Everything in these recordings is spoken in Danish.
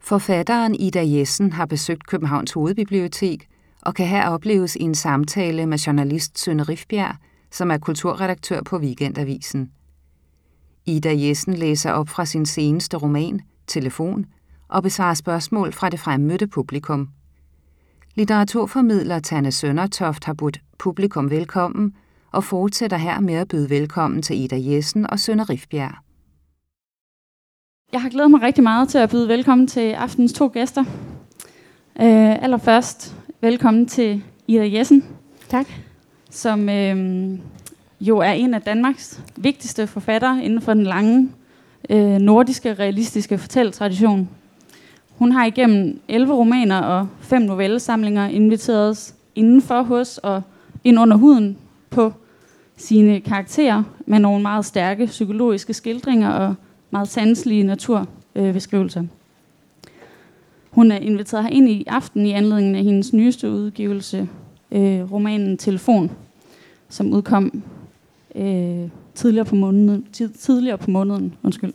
Forfatteren Ida Jessen har besøgt Københavns Hovedbibliotek og kan her opleves i en samtale med journalist Sønne Rifbjerg, som er kulturredaktør på Weekendavisen. Ida Jessen læser op fra sin seneste roman, Telefon, og besvarer spørgsmål fra det fremmødte publikum. Litteraturformidler Tanne Søndertoft har budt publikum velkommen og fortsætter her med at byde velkommen til Ida Jessen og Sønne Rifbjerg. Jeg har glædet mig rigtig meget til at byde velkommen til aftens to gæster. Uh, allerførst velkommen til Ida Jessen. Tak. Som uh, jo er en af Danmarks vigtigste forfattere inden for den lange uh, nordiske realistiske fortælletradition. Hun har igennem 11 romaner og fem novellesamlinger inviteret os indenfor hos og ind under huden på sine karakterer med nogle meget stærke psykologiske skildringer og meget sanselige naturbeskrivelser. Hun er inviteret her ind i aften i anledning af hendes nyeste udgivelse, øh, romanen Telefon, som udkom øh, tidligere på måneden. Tid, tidligere på måneden undskyld.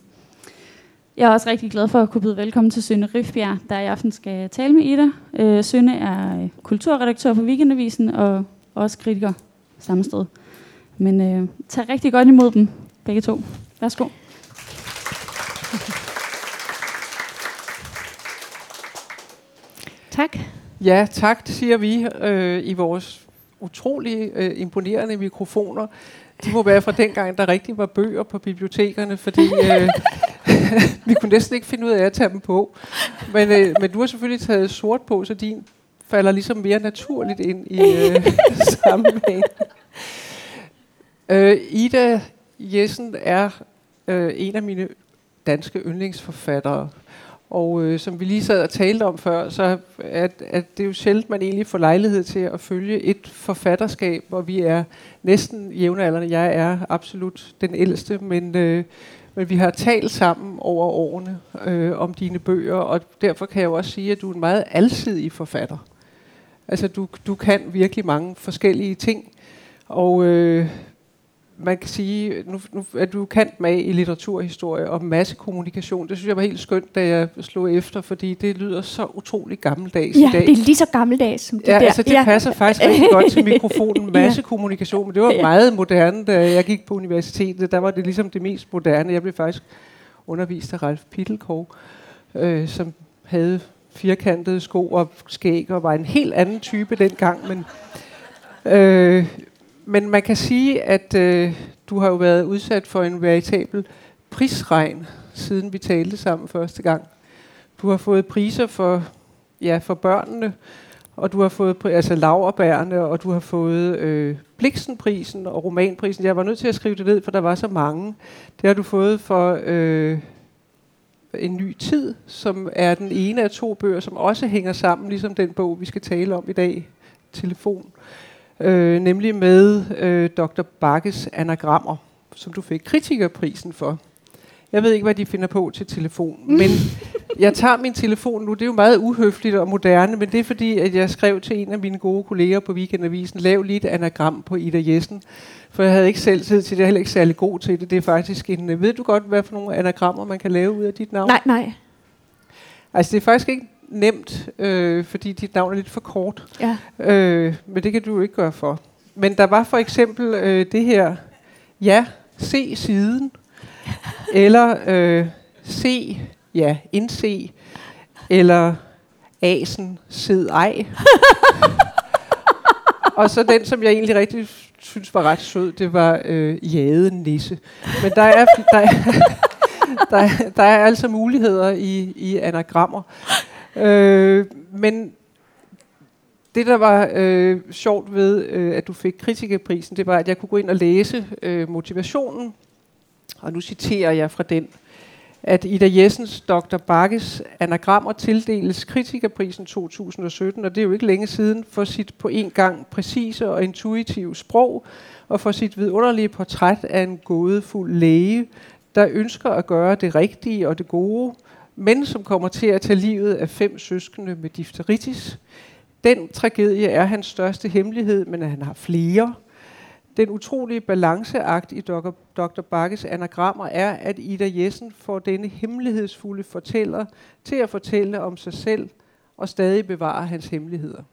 Jeg er også rigtig glad for at kunne byde velkommen til Sønne Rifbjerg, der i aften skal tale med Ida. Øh, Sønne er øh, kulturredaktør på Weekendavisen og også kritiker samme sted. Men øh, tag rigtig godt imod dem, begge to. Værsgo. Tak. Ja, tak, siger vi øh, i vores utrolig øh, imponerende mikrofoner. De må være fra dengang, der rigtig var bøger på bibliotekerne, fordi øh, vi kunne næsten ikke finde ud af at tage dem på. Men, øh, men du har selvfølgelig taget sort på, så din falder ligesom mere naturligt ind i øh, sammenhæng. Øh, Ida Jessen er øh, en af mine danske yndlingsforfattere. Og øh, som vi lige sad og talte om før, så er, at det jo sjældent, man egentlig får lejlighed til at følge et forfatterskab, hvor vi er næsten jævnaldrende. Jeg er absolut den ældste, men, øh, men vi har talt sammen over årene øh, om dine bøger, og derfor kan jeg jo også sige, at du er en meget alsidig forfatter. Altså, du, du kan virkelig mange forskellige ting, og øh, man kan sige, nu, nu er du kendt med i litteraturhistorie og massekommunikation. Det synes jeg var helt skønt, da jeg slog efter, fordi det lyder så utrolig gammeldags ja, i dag. det er lige så gammeldags som det ja, der. altså det ja. passer faktisk rigtig godt til mikrofonen. Massekommunikation, men det var Ja. meget moderne, da jeg gik på universitetet. Der var det ligesom det mest moderne. Jeg blev faktisk undervist af Ralf Pittelkov, øh, som havde firkantede sko og skæg og var en helt anden type dengang, men øh, men man kan sige, at øh, du har jo været udsat for en veritabel prisregn, siden vi talte sammen første gang. Du har fået priser for, ja, for børnene, og du har fået altså laverbærene, og du har fået øh, Bliksenprisen og Romanprisen. Jeg var nødt til at skrive det ned, for der var så mange. Det har du fået for øh, En ny tid, som er den ene af to bøger, som også hænger sammen, ligesom den bog, vi skal tale om i dag, Telefon øh, nemlig med øh, Dr. Bakkes anagrammer, som du fik kritikerprisen for. Jeg ved ikke, hvad de finder på til telefon, men jeg tager min telefon nu. Det er jo meget uhøfligt og moderne, men det er fordi, at jeg skrev til en af mine gode kolleger på Weekendavisen, lav lige et anagram på Ida Jessen, for jeg havde ikke selv tid til det, jeg er heller ikke særlig god til det. Det er faktisk en, øh, ved du godt, hvad for nogle anagrammer, man kan lave ud af dit navn? Nej, nej. Altså, det er faktisk ikke nemt, øh, fordi dit navn er lidt for kort. Ja. Øh, men det kan du ikke gøre for. Men der var for eksempel øh, det her, ja, se siden, eller øh, se, ja, indse, eller asen, sid ej. Og så den, som jeg egentlig rigtig synes var ret sød, det var øh, jade nisse. Men der er, der, er, der, er, der er altså muligheder i, i anagrammer. Øh, men det, der var øh, sjovt ved, øh, at du fik kritikerprisen, det var, at jeg kunne gå ind og læse øh, motivationen. Og nu citerer jeg fra den, at Ida Jessens Dr. Bakkes anagrammer tildeles kritikerprisen 2017, og det er jo ikke længe siden, for sit på en gang præcise og intuitive sprog, og for sit vidunderlige portræt af en gådefuld læge, der ønsker at gøre det rigtige og det gode, men som kommer til at tage livet af fem søskende med difteritis. Den tragedie er hans største hemmelighed, men han har flere. den utrolige balanceakt i Dr. Dr. Bakkes anagrammer er, at Ida Jessen får denne hemmelighedsfulde fortæller til at fortælle om sig selv og stadig bevare hans hemmeligheder.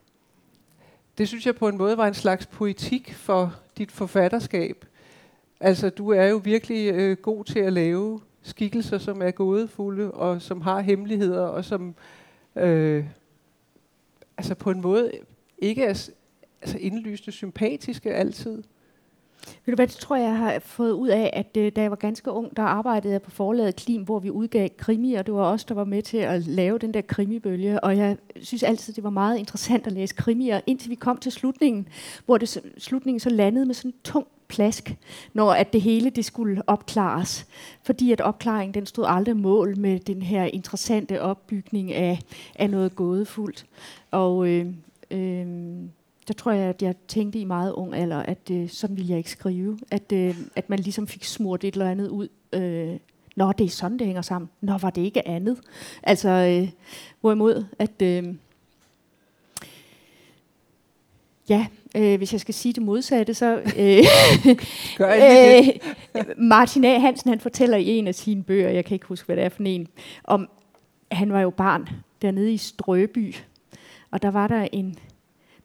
Det synes jeg på en måde var en slags poetik for dit forfatterskab. Altså, du er jo virkelig øh, god til at lave skikkelser, som er gådefulde og som har hemmeligheder og som øh, altså på en måde ikke er altså indlysende sympatiske altid. Ved du hvad, det tror jeg, jeg har fået ud af, at øh, da jeg var ganske ung, der arbejdede jeg på forlaget Klim, hvor vi udgav krimi, og det var os, der var med til at lave den der krimibølge. Og jeg synes altid, det var meget interessant at læse krimier, indtil vi kom til slutningen, hvor det, slutningen så landede med sådan en tung plask, når at det hele det skulle opklares. Fordi at opklaringen den stod aldrig mål med den her interessante opbygning af, af noget gådefuldt. Og øh, øh, der tror jeg, at jeg tænkte i meget ung alder, at øh, sådan ville jeg ikke skrive. At, øh, at man ligesom fik smurt et eller andet ud. Øh, Nå, det er sådan, det hænger sammen. Nå, var det ikke andet? Altså, øh, hvorimod, at... Øh, ja, øh, hvis jeg skal sige det modsatte, så... Øh, øh, Martin A. Hansen, han fortæller i en af sine bøger, jeg kan ikke huske, hvad det er for en, om, han var jo barn dernede i Strøby, og der var der en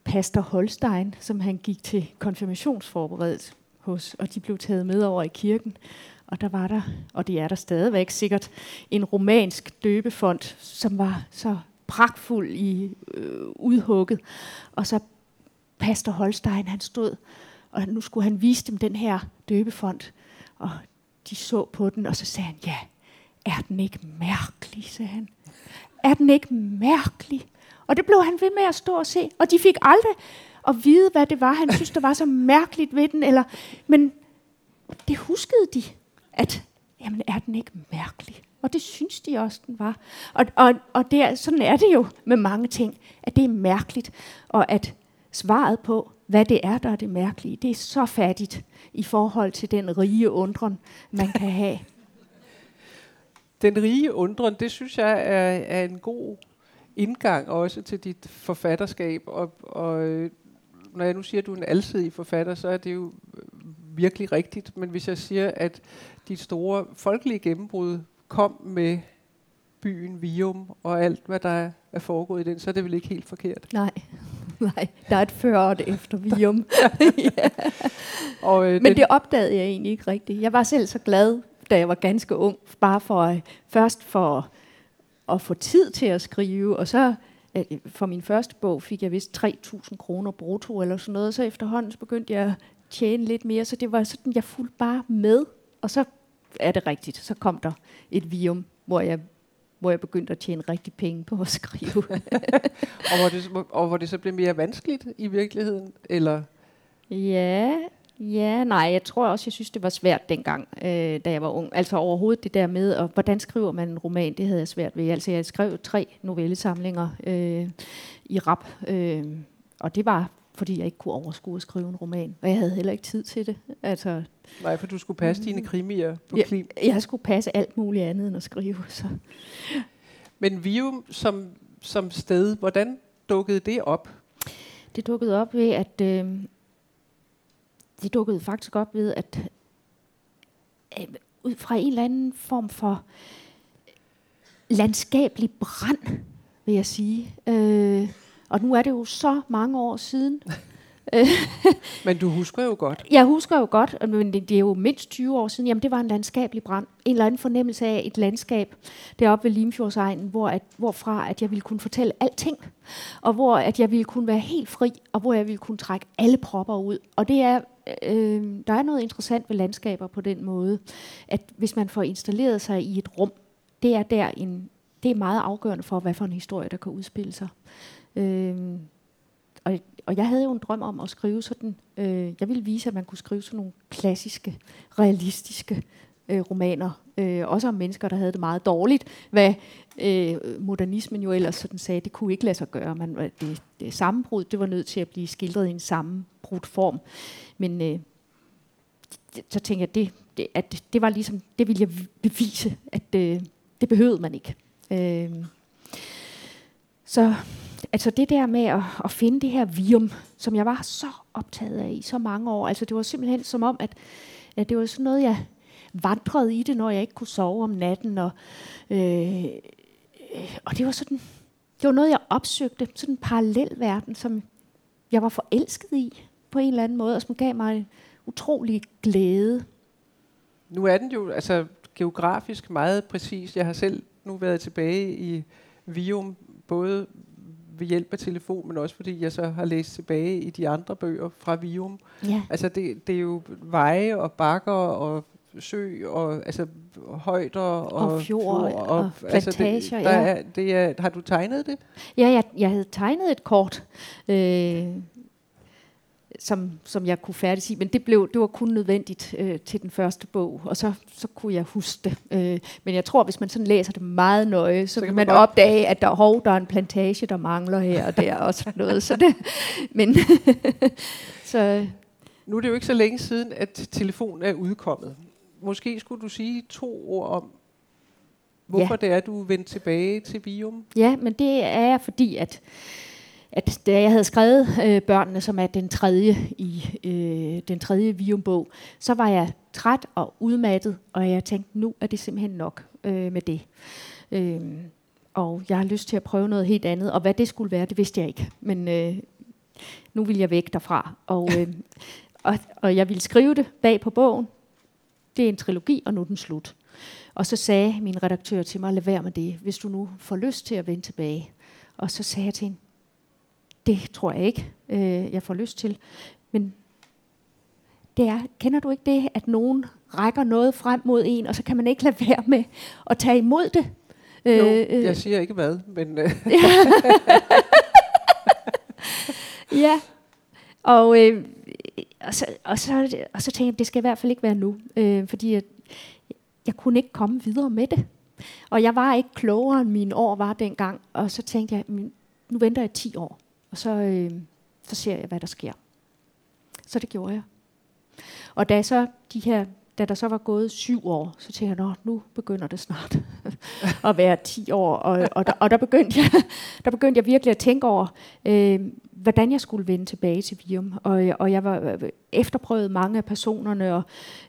pastor Holstein, som han gik til konfirmationsforberedelse hos, og de blev taget med over i kirken. Og der var der, og det er der stadigvæk sikkert, en romansk døbefond, som var så pragtfuld i øh, udhugget. Og så pastor Holstein, han stod, og nu skulle han vise dem den her døbefond. Og de så på den, og så sagde han, ja, er den ikke mærkelig, sagde han. Er den ikke mærkelig? Og det blev han ved med at stå og se. Og de fik aldrig at vide, hvad det var, han synes, der var så mærkeligt ved den. Eller, men det huskede de, at jamen, er den ikke mærkelig? Og det synes de også, den var. Og, og, og det er, sådan er det jo med mange ting, at det er mærkeligt. Og at svaret på, hvad det er, der er det mærkelige, det er så fattigt i forhold til den rige undren, man kan have. Den rige undren, det synes jeg er, er en god indgang også til dit forfatterskab. Og, og når jeg nu siger, at du er en alsidig forfatter, så er det jo virkelig rigtigt. Men hvis jeg siger, at dit store folkelige gennembrud kom med byen Vium og alt, hvad der er foregået i den, så er det vel ikke helt forkert? Nej, nej. Der er et før og et efter Vium. ja. og, øh, Men den det opdagede jeg egentlig ikke rigtigt. Jeg var selv så glad, da jeg var ganske ung, bare for øh, først for at få tid til at skrive, og så øh, for min første bog fik jeg vist 3.000 kroner brutto eller sådan noget, så efterhånden så begyndte jeg at tjene lidt mere, så det var sådan, jeg fulgte bare med, og så er det rigtigt, så kom der et vium, hvor jeg hvor jeg begyndte at tjene rigtig penge på at skrive. og, hvor det, og hvor det så blev mere vanskeligt i virkeligheden? Eller? Ja, Ja, nej, jeg tror også, jeg synes, det var svært dengang, øh, da jeg var ung. Altså overhovedet det der med, og hvordan skriver man en roman, det havde jeg svært ved. Altså jeg skrev tre novellesamlinger øh, i rap, øh, og det var, fordi jeg ikke kunne overskue at skrive en roman. Og jeg havde heller ikke tid til det. Altså, nej, for du skulle passe dine krimier på ja, klim. Jeg skulle passe alt muligt andet end at skrive. Så. Men Vium som, som sted, hvordan dukkede det op? Det dukkede op ved, at... Øh, det dukkede faktisk op ved, at øh, ud fra en eller anden form for landskabelig brand, vil jeg sige. Øh, og nu er det jo så mange år siden. men du husker jo godt. Jeg husker jo godt, men det, det er jo mindst 20 år siden. Jamen, det var en landskabelig brand. En eller anden fornemmelse af et landskab deroppe ved Limfjordsegnen, hvor at, hvorfra at jeg ville kunne fortælle alting. Og hvor at jeg ville kunne være helt fri, og hvor jeg ville kunne trække alle propper ud. Og det er øh, der er noget interessant ved landskaber på den måde, at hvis man får installeret sig i et rum, det er der en, det er meget afgørende for, hvad for en historie, der kan udspille sig. Øh, og, og jeg havde jo en drøm om at skrive sådan, øh, jeg ville vise, at man kunne skrive sådan nogle klassiske, realistiske øh, romaner, øh, også om mennesker, der havde det meget dårligt, hvad øh, modernismen jo ellers sådan sagde, det kunne ikke lade sig gøre. Man, øh, det, det sammenbrud, det var nødt til at blive skildret i en sammenbrudt form. Men øh, så tænkte jeg, det, det, at det var ligesom, det ville jeg bevise, at øh, det behøvede man ikke. Øh, så altså det der med at, at finde det her vium, som jeg var så optaget af i så mange år. Altså det var simpelthen som om, at, at det var sådan noget, jeg vandrede i det, når jeg ikke kunne sove om natten. Og, øh, og det var sådan, det var noget, jeg opsøgte. Sådan en parallel verden, som jeg var forelsket i på en eller anden måde, og som gav mig en utrolig glæde. Nu er den jo altså geografisk meget præcis. Jeg har selv nu været tilbage i Vium, både ved hjælp af telefon, men også fordi jeg så har læst tilbage i de andre bøger fra Vium. Ja. Altså det, det er jo veje og bakker og sø og altså højder og, Og fjord fjord, og altså plantager, det, der ja. er, det er, har du tegnet det? Ja, jeg, jeg havde tegnet et kort, øh, som, som jeg kunne færdig i, men det, blev, det var kun nødvendigt øh, til den første bog, og så, så kunne jeg huske det. Øh, men jeg tror, hvis man sådan læser det meget nøje, så, så kan man, man opdage, at der, hov, der er en plantage, der mangler her og der og sådan noget. Så det, men så, Nu er det jo ikke så længe siden, at telefonen er udkommet. Måske skulle du sige to ord om, hvorfor ja. det er, du er vendt tilbage til Vium. Ja, men det er fordi, at, at da jeg havde skrevet øh, Børnene, som er den tredje i øh, den tredje Vium-bog, så var jeg træt og udmattet, og jeg tænkte, nu er det simpelthen nok øh, med det. Øh, og jeg har lyst til at prøve noget helt andet, og hvad det skulle være, det vidste jeg ikke. Men øh, nu vil jeg væk derfra, og, øh, og, og jeg ville skrive det bag på bogen. Det er en trilogi, og nu er den slut. Og så sagde min redaktør til mig, lad være med det, hvis du nu får lyst til at vende tilbage. Og så sagde jeg til hende, det tror jeg ikke, øh, jeg får lyst til. Men det er, kender du ikke det, at nogen rækker noget frem mod en, og så kan man ikke lade være med at tage imod det? Jo, øh, jeg siger ikke hvad, men øh, Ja. Og, øh, og, så, og, så, og så tænkte jeg, det skal i hvert fald ikke være nu, øh, fordi jeg, jeg kunne ikke komme videre med det. Og jeg var ikke klogere, end mine år var dengang. Og så tænkte jeg, "Men nu venter jeg 10 år, og så, øh, så ser jeg, hvad der sker. Så det gjorde jeg. Og da, så de her, da der så var gået syv år, så tænkte jeg, nu begynder det snart at være 10 år. Og, og, der, og der, begyndte jeg, der begyndte jeg virkelig at tænke over, øh, hvordan jeg skulle vende tilbage til Virum. Og, og jeg var efterprøvet mange af personerne, og,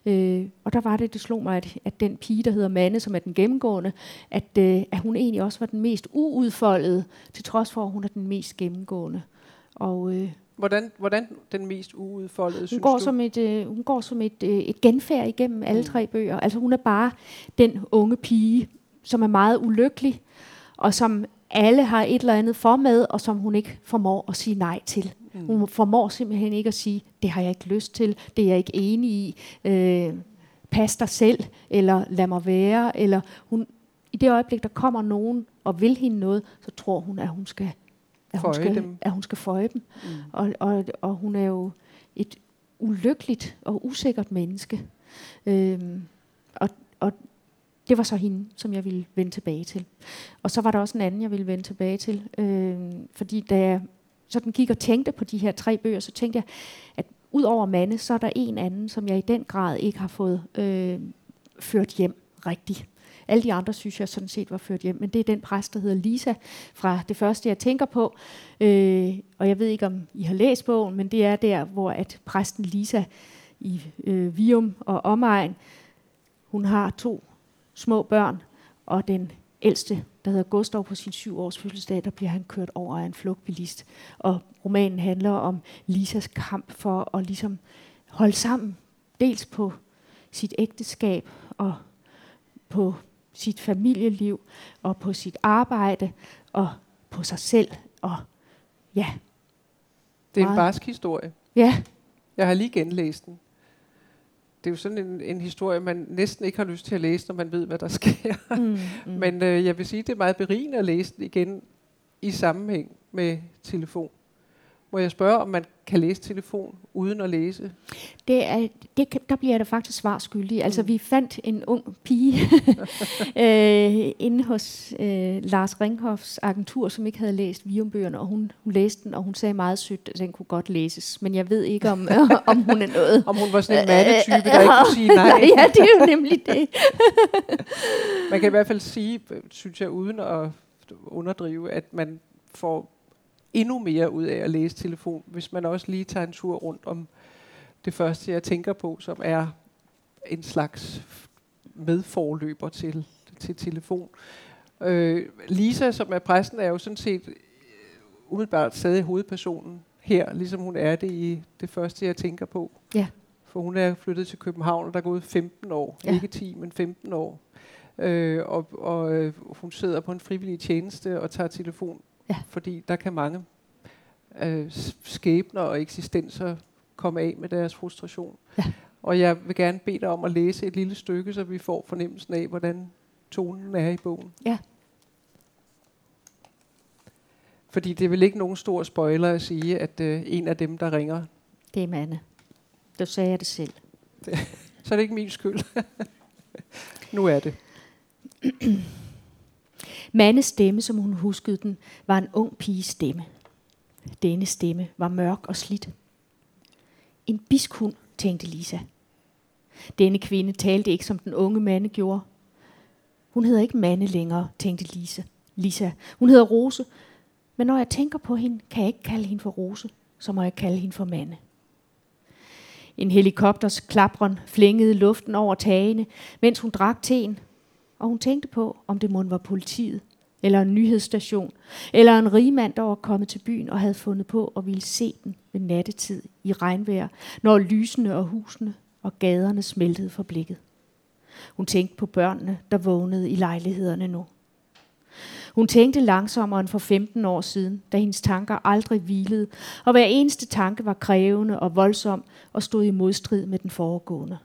øh, og der var det, det slog mig, at, at den pige, der hedder Manne, som er den gennemgående, at, øh, at hun egentlig også var den mest uudfoldede, til trods for, at hun er den mest gennemgående. Og øh, hvordan, hvordan den mest uudfoldede, hun, synes går du? som et, øh, hun går som et, øh, et genfærd igennem alle tre bøger. Altså hun er bare den unge pige, som er meget ulykkelig, og som alle har et eller andet for med, og som hun ikke formår at sige nej til. Mm. Hun formår simpelthen ikke at sige, det har jeg ikke lyst til, det er jeg ikke enig i, øh, pas dig selv, eller lad mig være, eller hun, i det øjeblik, der kommer nogen og vil hende noget, så tror hun, at hun skal, at hun Føje skal, dem. at hun skal føje dem. Mm. Og, og, og hun er jo et ulykkeligt og usikkert menneske. Øhm, og, og det var så hende, som jeg ville vende tilbage til. Og så var der også en anden, jeg ville vende tilbage til. Øhm, fordi da jeg sådan gik og tænkte på de her tre bøger, så tænkte jeg, at ud over Manne, så er der en anden, som jeg i den grad ikke har fået øh, ført hjem rigtigt. Alle de andre synes jeg sådan set var ført hjem, men det er den præst, der hedder Lisa, fra det første, jeg tænker på. Øh, og jeg ved ikke, om I har læst bogen, men det er der, hvor at præsten Lisa i øh, Vium og omegn, hun har to små børn, og den ældste, der hedder Gustav på sin syv års fødselsdag, der bliver han kørt over af en flugtbilist. Og romanen handler om Lisas kamp for at ligesom holde sammen, dels på sit ægteskab og på sit familieliv og på sit arbejde og på sig selv. Og ja, Det er en barsk historie. ja, Jeg har lige genlæst den. Det er jo sådan en, en historie, man næsten ikke har lyst til at læse, når man ved, hvad der sker. mm, mm. Men øh, jeg vil sige, det er meget berigende at læse den igen i sammenhæng med telefon. Må jeg spørge, om man kan læse telefon uden at læse? Det er, det, der bliver da faktisk svar skyldig. Altså, Mm. vi fandt en ung pige øh, inde hos øh, Lars Ringhoffs agentur, som ikke havde læst Viumbøgerne, og hun, hun læste den, og hun sagde meget sødt, at den kunne godt læses. Men jeg ved ikke, om, om hun er noget. Om hun var sådan en mandetype, der ikke kunne sige nej. ja, det er jo nemlig det. Man kan i hvert fald sige, øh, synes jeg, uden at underdrive, at man får endnu mere ud af at læse telefon, hvis man også lige tager en tur rundt om det første, jeg tænker på, som er en slags medforløber til, til telefon. Øh, Lisa, som er præsten, er jo sådan set øh, umiddelbart stadig hovedpersonen her, ligesom hun er det i det første, jeg tænker på. Ja. For hun er flyttet til København, og der er gået 15 år. Ja. Ikke 10, men 15 år. Øh, og og øh, hun sidder på en frivillig tjeneste og tager telefon, Ja. fordi der kan mange øh, skæbner og eksistenser komme af med deres frustration. Ja. Og jeg vil gerne bede dig om at læse et lille stykke, så vi får fornemmelsen af, hvordan tonen er i bogen. Ja. Fordi det er vel ikke nogen stor spoiler at sige, at øh, en af dem, der ringer, Det er Manne. Der sagde jeg det selv. så er det ikke min skyld. nu er det. Mandes stemme, som hun huskede den, var en ung piges stemme. Denne stemme var mørk og slidt. En biskhund, tænkte Lisa. Denne kvinde talte ikke, som den unge mand gjorde. Hun hedder ikke Mande længere, tænkte Lisa. Lisa. Hun hedder Rose, men når jeg tænker på hende, kan jeg ikke kalde hende for Rose, så må jeg kalde hende for Mande. En helikopters klapren flængede luften over tagene, mens hun drak teen, og hun tænkte på, om det måtte var politiet, eller en nyhedsstation, eller en rigmand, der var kommet til byen og havde fundet på at ville se den ved nattetid i regnvejr, når lysene og husene og gaderne smeltede for blikket. Hun tænkte på børnene, der vågnede i lejlighederne nu. Hun tænkte langsommere end for 15 år siden, da hendes tanker aldrig hvilede, og hver eneste tanke var krævende og voldsom og stod i modstrid med den foregående.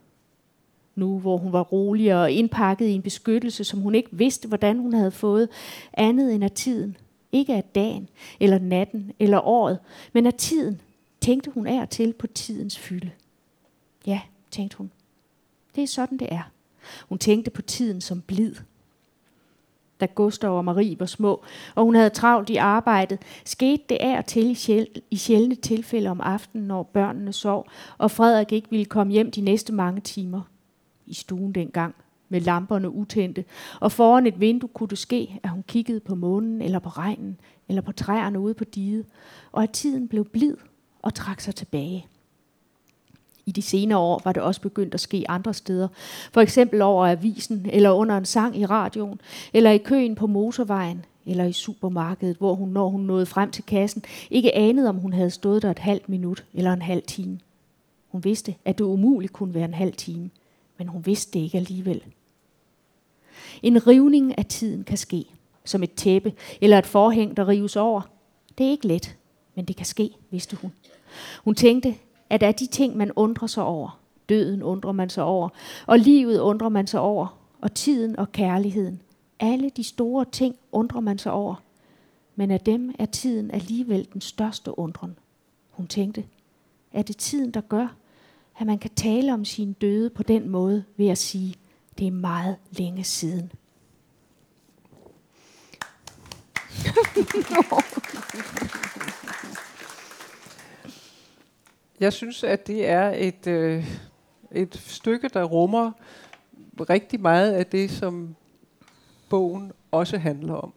Nu hvor hun var rolig og indpakket i en beskyttelse, som hun ikke vidste, hvordan hun havde fået, andet end af tiden. Ikke af dagen, eller natten, eller året, men af tiden, tænkte hun af og til på tidens fylde. Ja, tænkte hun. Det er sådan, det er. Hun tænkte på tiden som blid. Da Gustav og Marie var små, og hun havde travlt i arbejdet, skete det af og til i, sjæl- i sjældne tilfælde om aftenen, når børnene sov, og Frederik ikke ville komme hjem de næste mange timer. I stuen dengang, med lamperne utændte, og foran et vindue kunne det ske, at hun kiggede på månen, eller på regnen, eller på træerne ude på diget, og at tiden blev blid og trak sig tilbage. I de senere år var det også begyndt at ske andre steder. For eksempel over avisen, eller under en sang i radioen, eller i køen på motorvejen, eller i supermarkedet, hvor hun, når hun nåede frem til kassen, ikke anede, om hun havde stået der et halvt minut eller en halv time. Hun vidste, at det umuligt kunne være en halv time, men hun vidste det ikke alligevel. En rivning af tiden kan ske, som et tæppe eller et forhæng, der rives over. Det er ikke let, men det kan ske, vidste hun. Hun tænkte, at af de ting, man undrer sig over, døden undrer man sig over, og livet undrer man sig over, og tiden og kærligheden, alle de store ting undrer man sig over. Men af dem er tiden alligevel den største undren. Hun tænkte, er det tiden, der gør, at man kan tale om sin døde på den måde ved at sige, det er meget længe siden. Jeg synes, at det er et, øh, et stykke, der rummer rigtig meget af det, som bogen også handler om.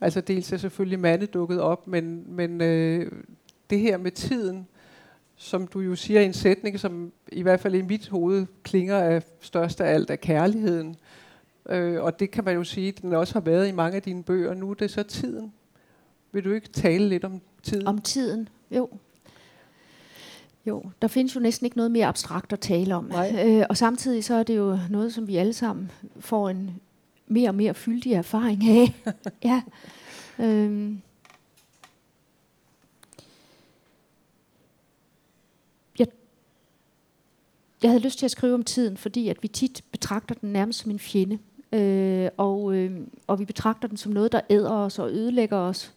Altså dels er selvfølgelig Mande dukket op, men, men øh, det her med tiden, som du jo siger en sætning, som i hvert fald i mit hoved klinger af størst af alt af kærligheden. Øh, og det kan man jo sige, den også har været i mange af dine bøger. Nu er det så tiden. Vil du ikke tale lidt om tiden? Om tiden, jo. Jo, der findes jo næsten ikke noget mere abstrakt at tale om. Nej. Øh, og samtidig så er det jo noget, som vi alle sammen får en mere og mere fyldig erfaring af. ja. Øhm. Jeg havde lyst til at skrive om tiden, fordi at vi tit betragter den nærmest som en fjende. Øh, og, øh, og vi betragter den som noget, der æder os og ødelægger os.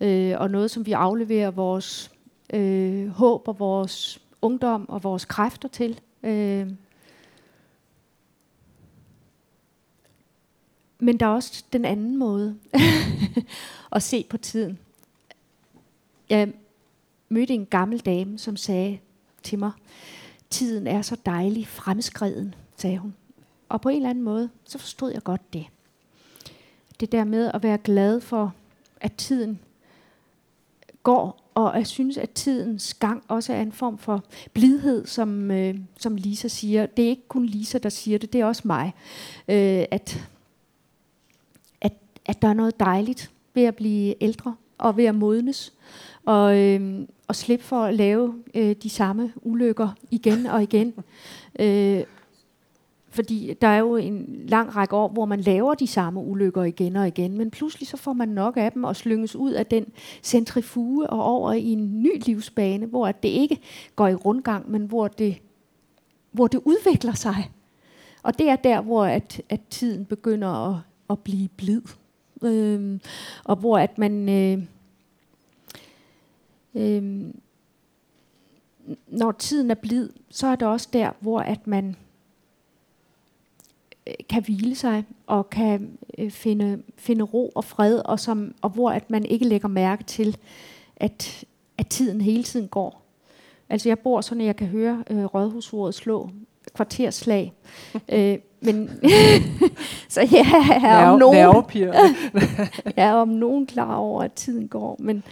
Øh, og noget, som vi afleverer vores øh, håb og vores ungdom og vores kræfter til. Øh. Men der er også den anden måde at se på tiden. Jeg mødte en gammel dame, som sagde til mig, tiden er så dejlig fremskreden, sagde hun. Og på en eller anden måde, så forstod jeg godt det. Det der med at være glad for, at tiden går, og jeg synes, at tidens gang også er en form for blidhed, som, øh, som Lisa siger. Det er ikke kun Lisa, der siger det, det er også mig. Øh, at, at, at der er noget dejligt ved at blive ældre og ved at modnes. Og, øh, og slippe for at lave øh, de samme ulykker igen og igen. øh, fordi der er jo en lang række år, hvor man laver de samme ulykker igen og igen, men pludselig så får man nok af dem og slynges ud af den centrifuge og over i en ny livsbane, hvor det ikke går i rundgang, men hvor det, hvor det udvikler sig. Og det er der, hvor at, at tiden begynder at, at blive blid. Øhm, og hvor at man... Øh, øh, når tiden er blid, så er det også der, hvor at man Øh, kan hvile sig og kan øh, finde, finde ro og fred, og, som, og hvor at man ikke lægger mærke til, at, at tiden hele tiden går. Altså jeg bor sådan, at jeg kan høre øh, rådhusordet slå kvarterslag. øh, men så jeg er om nogen, jeg er om nogen klar over, at tiden går. Men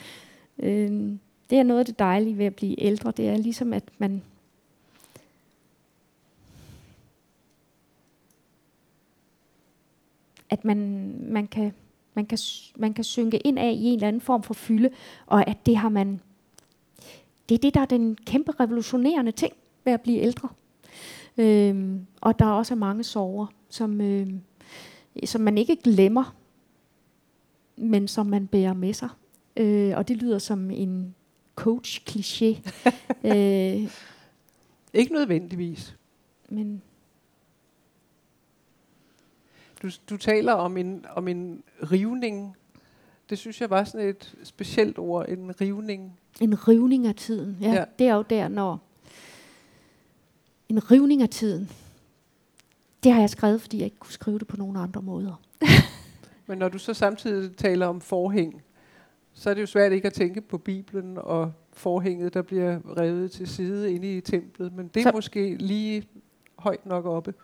øh, det er noget af det dejlige ved at blive ældre. Det er ligesom, at man at man, man, kan, man, kan, man kan synke ind af i en eller anden form for fylde, og at det har man, det er det, der er den kæmpe revolutionerende ting ved at blive ældre. Øhm, og der er også mange sorger, som, øhm, som man ikke glemmer, men som man bærer med sig. Øh, og det lyder som en coach-kliché. øh, ikke nødvendigvis. Men du, du taler om en, om en rivning. Det synes jeg var sådan et specielt ord, en rivning. En rivning af tiden, ja. ja. Det er jo der, når... En rivning af tiden. Det har jeg skrevet, fordi jeg ikke kunne skrive det på nogen andre måder. Men når du så samtidig taler om forhæng, så er det jo svært ikke at tænke på Bibelen og forhænget, der bliver revet til side inde i templet. Men det er så måske lige højt nok oppe.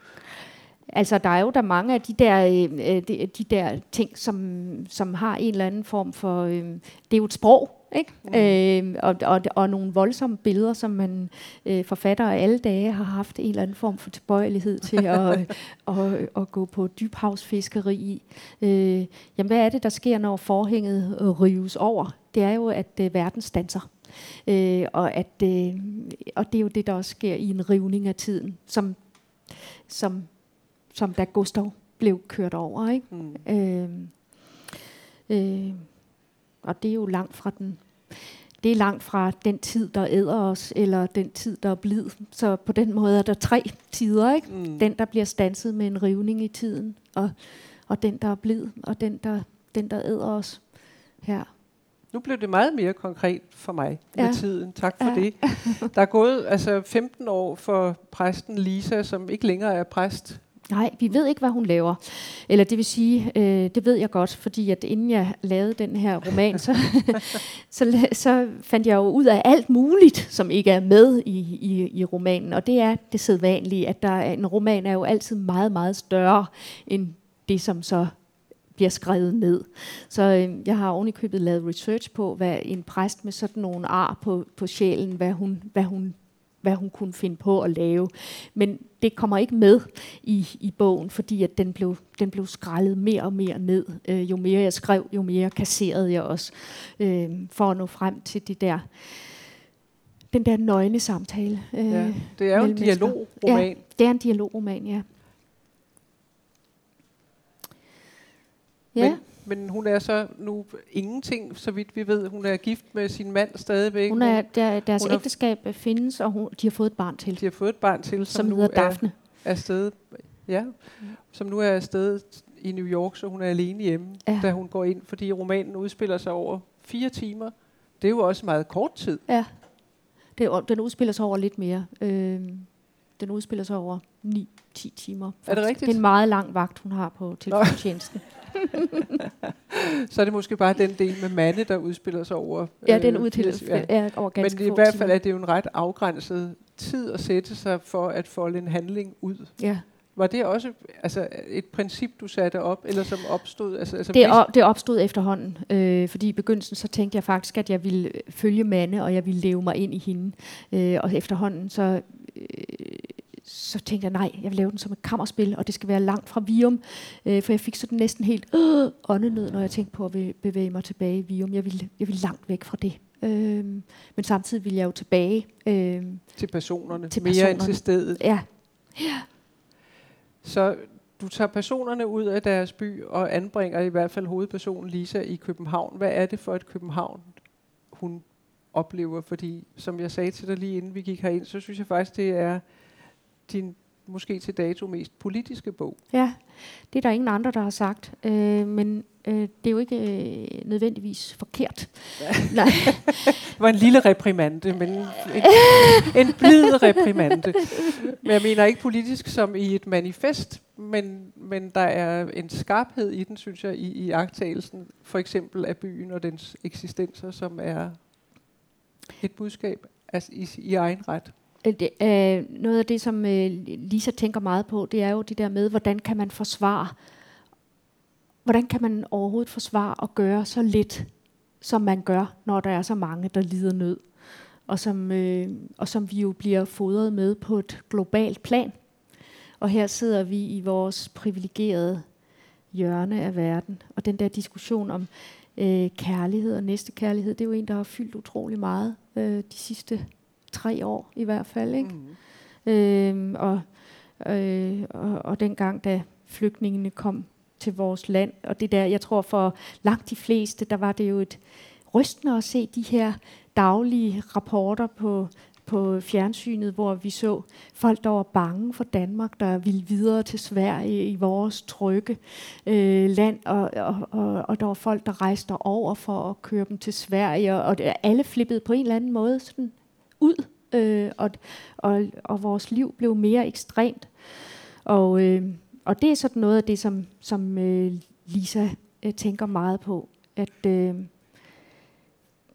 Altså, der er jo der mange af de der, øh, øh, de, de der ting, som, som har en eller anden form for... Øh, det er jo et sprog, ikke? Mm. Øh, og, og, og nogle voldsomme billeder, som man øh, forfatter alle dage har haft en eller anden form for tilbøjelighed til at, og, at gå på dybhavsfiskeri i. Øh, jamen, hvad er det, der sker, når forhænget rives over? Det er jo, at øh, verden stanser. Øh, og, at, øh, og det er jo det, der også sker i en rivning af tiden, som, som som da Gustav blev kørt over. Ikke? Mm. Øh, øh, og det er jo langt fra den det er langt fra den tid, der æder os, eller den tid, der er blid. Så på den måde er der tre tider. Ikke? Mm. Den, der bliver stanset med en rivning i tiden, og, og den, der er blid, og den, der, den, der æder os her. Nu blev det meget mere konkret for mig ja. med tiden. Tak for ja. det. Der er gået altså 15 år for præsten Lisa, som ikke længere er præst Nej, vi ved ikke, hvad hun laver. Eller det vil sige, øh, det ved jeg godt, fordi at inden jeg lavede den her roman, så, så, så fandt jeg jo ud af alt muligt, som ikke er med i, i, i romanen. Og det er det sædvanlige, at der er, en roman er jo altid meget, meget større end det, som så bliver skrevet ned. Så øh, jeg har ovenikøbet lavet research på, hvad en præst med sådan nogle ar på, på sjælen, hvad hun, hvad hun hvad hun kunne finde på at lave. Men det kommer ikke med i, i bogen, fordi at den, blev, den blev skrællet mere og mere ned. Øh, jo mere jeg skrev, jo mere kasserede jeg også, øh, for at nå frem til det der den der nøgne samtale. Øh, ja, det er jo en dialogroman. Ja, det er en dialogroman, ja. Ja. Men, men hun er så nu ingenting, så vidt vi ved. Hun er gift med sin mand stadigvæk. Hun er, der, deres hun ægteskab er, findes, og hun, de har fået et barn til. De har fået et barn til, som, som nu hedder Daphne. Er afsted, ja, mm. som nu er afsted i New York, så hun er alene hjemme, ja. da hun går ind, fordi romanen udspiller sig over fire timer. Det er jo også meget kort tid. Ja, det, den udspiller sig over lidt mere. Øh, den udspiller sig over 9-10 timer. Faktisk. Er det rigtigt? Det er en meget lang vagt, hun har på telefontjenesten. så er det måske bare den del med mande, der udspiller sig over... Ja, den øh, udspiller ja. ja, over ganske Men i hvert fald er det jo en ret afgrænset tid at sætte sig for at folde en handling ud. Ja. Var det også altså, et princip, du satte op, eller som opstod? Altså, altså det, op, det opstod efterhånden, øh, fordi i begyndelsen så tænkte jeg faktisk, at jeg ville følge Manne, og jeg ville leve mig ind i hende. Øh, og efterhånden så, øh, så tænkte jeg, nej, jeg vil lave den som et kammerspil, og det skal være langt fra Vium, øh, for jeg fik sådan næsten helt øh, åndenød, når jeg tænkte på at bevæge mig tilbage i Vium. Jeg ville, jeg ville langt væk fra det. Øh, men samtidig ville jeg jo tilbage. Øh, til personerne, til mere personerne. end til stedet. Ja. ja. Så du tager personerne ud af deres by og anbringer i hvert fald hovedpersonen Lisa i København. Hvad er det for et København, hun oplever? Fordi, som jeg sagde til dig lige inden vi gik herind, så synes jeg faktisk, det er din måske til dato mest politiske bog. Ja, det er der ingen andre, der har sagt. Øh, men øh, det er jo ikke øh, nødvendigvis forkert. Ja. Nej. det var en lille reprimande, men en, en blid reprimande. Men jeg mener ikke politisk som i et manifest, men, men der er en skarphed i den, synes jeg, i, i agtagelsen, for eksempel af byen og dens eksistenser, som er et budskab altså i, i egen ret. Det, øh, noget af det, som øh, Lisa tænker meget på, det er jo det der med, hvordan kan man forsvare, hvordan kan man overhovedet forsvare at gøre så lidt, som man gør, når der er så mange, der lider nød, og som, øh, og som vi jo bliver fodret med på et globalt plan. Og her sidder vi i vores privilegerede hjørne af verden, og den der diskussion om øh, kærlighed og næstekærlighed, det er jo en, der har fyldt utrolig meget øh, de sidste tre år i hvert fald. Ikke? Mm. Øhm, og, øh, og, og dengang, da flygtningene kom til vores land, og det der, jeg tror for langt de fleste, der var det jo et rystende at se de her daglige rapporter på, på fjernsynet, hvor vi så folk, der var bange for Danmark, der ville videre til Sverige i vores trygge øh, land, og, og, og, og der var folk, der rejste over for at køre dem til Sverige, og, og alle flippede på en eller anden måde sådan ud, øh, og, og, og vores liv blev mere ekstremt. Og, øh, og det er sådan noget af det, som, som øh, Lisa øh, tænker meget på, at øh,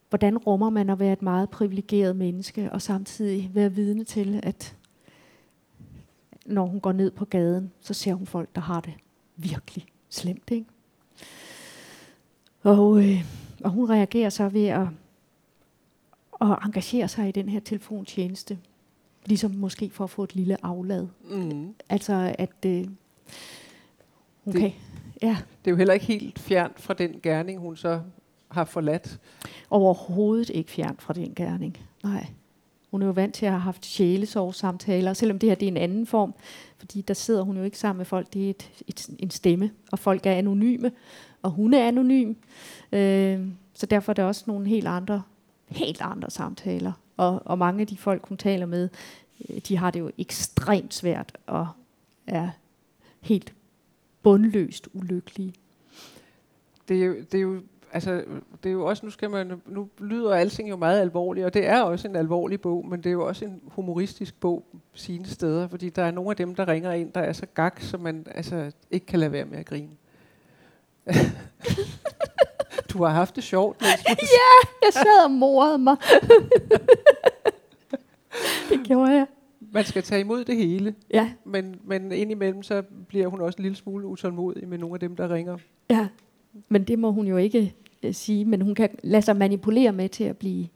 hvordan rummer man at være et meget privilegeret menneske, og samtidig være vidne til, at når hun går ned på gaden, så ser hun folk, der har det virkelig slemt. Ikke? Og, øh, og hun reagerer så ved at at engagere sig i den her telefontjeneste. Ligesom måske for at få et lille aflad. Mm. Altså at øh, hun det, kan... Ja. Det er jo heller ikke helt fjernt fra den gerning, hun så har forladt. Overhovedet ikke fjernt fra den gerning. Nej. Hun er jo vant til at have haft sjælesorgssamtaler, selvom det her det er en anden form, fordi der sidder hun jo ikke sammen med folk, det er et, et, en stemme, og folk er anonyme, og hun er anonym. Øh, så derfor er der også nogle helt andre helt andre samtaler. Og, og mange af de folk, hun taler med, øh, de har det jo ekstremt svært og er helt bundløst ulykkelige. Det er jo, det er jo altså, det er jo også, nu skal man, nu lyder alting jo meget alvorligt, og det er også en alvorlig bog, men det er jo også en humoristisk bog sine steder, fordi der er nogle af dem, der ringer ind, der er så gak, så man altså ikke kan lade være med at grine. Du har haft det sjovt. ja, jeg sad og morede mig. det gjorde jeg. Man skal tage imod det hele. Ja. Men, men indimellem så bliver hun også en lille smule utålmodig med nogle af dem, der ringer. Ja, men det må hun jo ikke uh, sige. Men hun kan lade sig manipulere med til at blive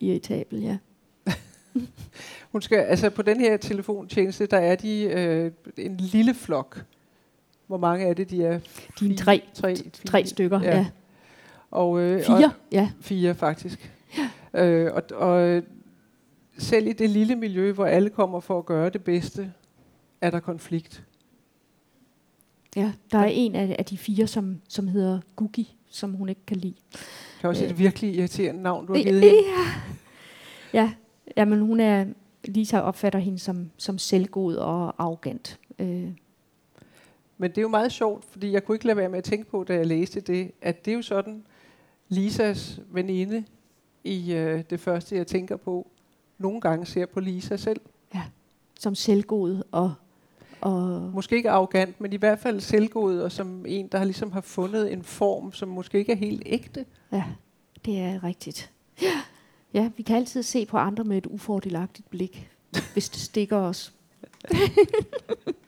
irritabel, ja. hun skal, altså på den her telefontjeneste, der er de øh, en lille flok. Hvor mange er det, de er? De er tre, tre, tre stykker, ja. ja. Og, øh, fire, og, ja. Fire, faktisk. Ja. Øh, og, og selv i det lille miljø, hvor alle kommer for at gøre det bedste, er der konflikt. Ja, der er en af, af de fire, som, som hedder Gugi, som hun ikke kan lide. Det er også et øh. virkelig irriterende navn, du har givet hende. Ja, ja men hun er, Lisa opfatter hende som, som selvgod og arrogant. Øh. Men det er jo meget sjovt, fordi jeg kunne ikke lade være med at tænke på, da jeg læste det, at det er jo sådan, Lisas veninde i øh, det første, jeg tænker på, nogle gange ser på Lisa selv. Ja, som selvgod og, og... Måske ikke arrogant, men i hvert fald selvgod, og som en, der har ligesom har fundet en form, som måske ikke er helt ægte. Ja, det er rigtigt. Ja, ja vi kan altid se på andre med et ufordelagtigt blik, hvis det stikker os.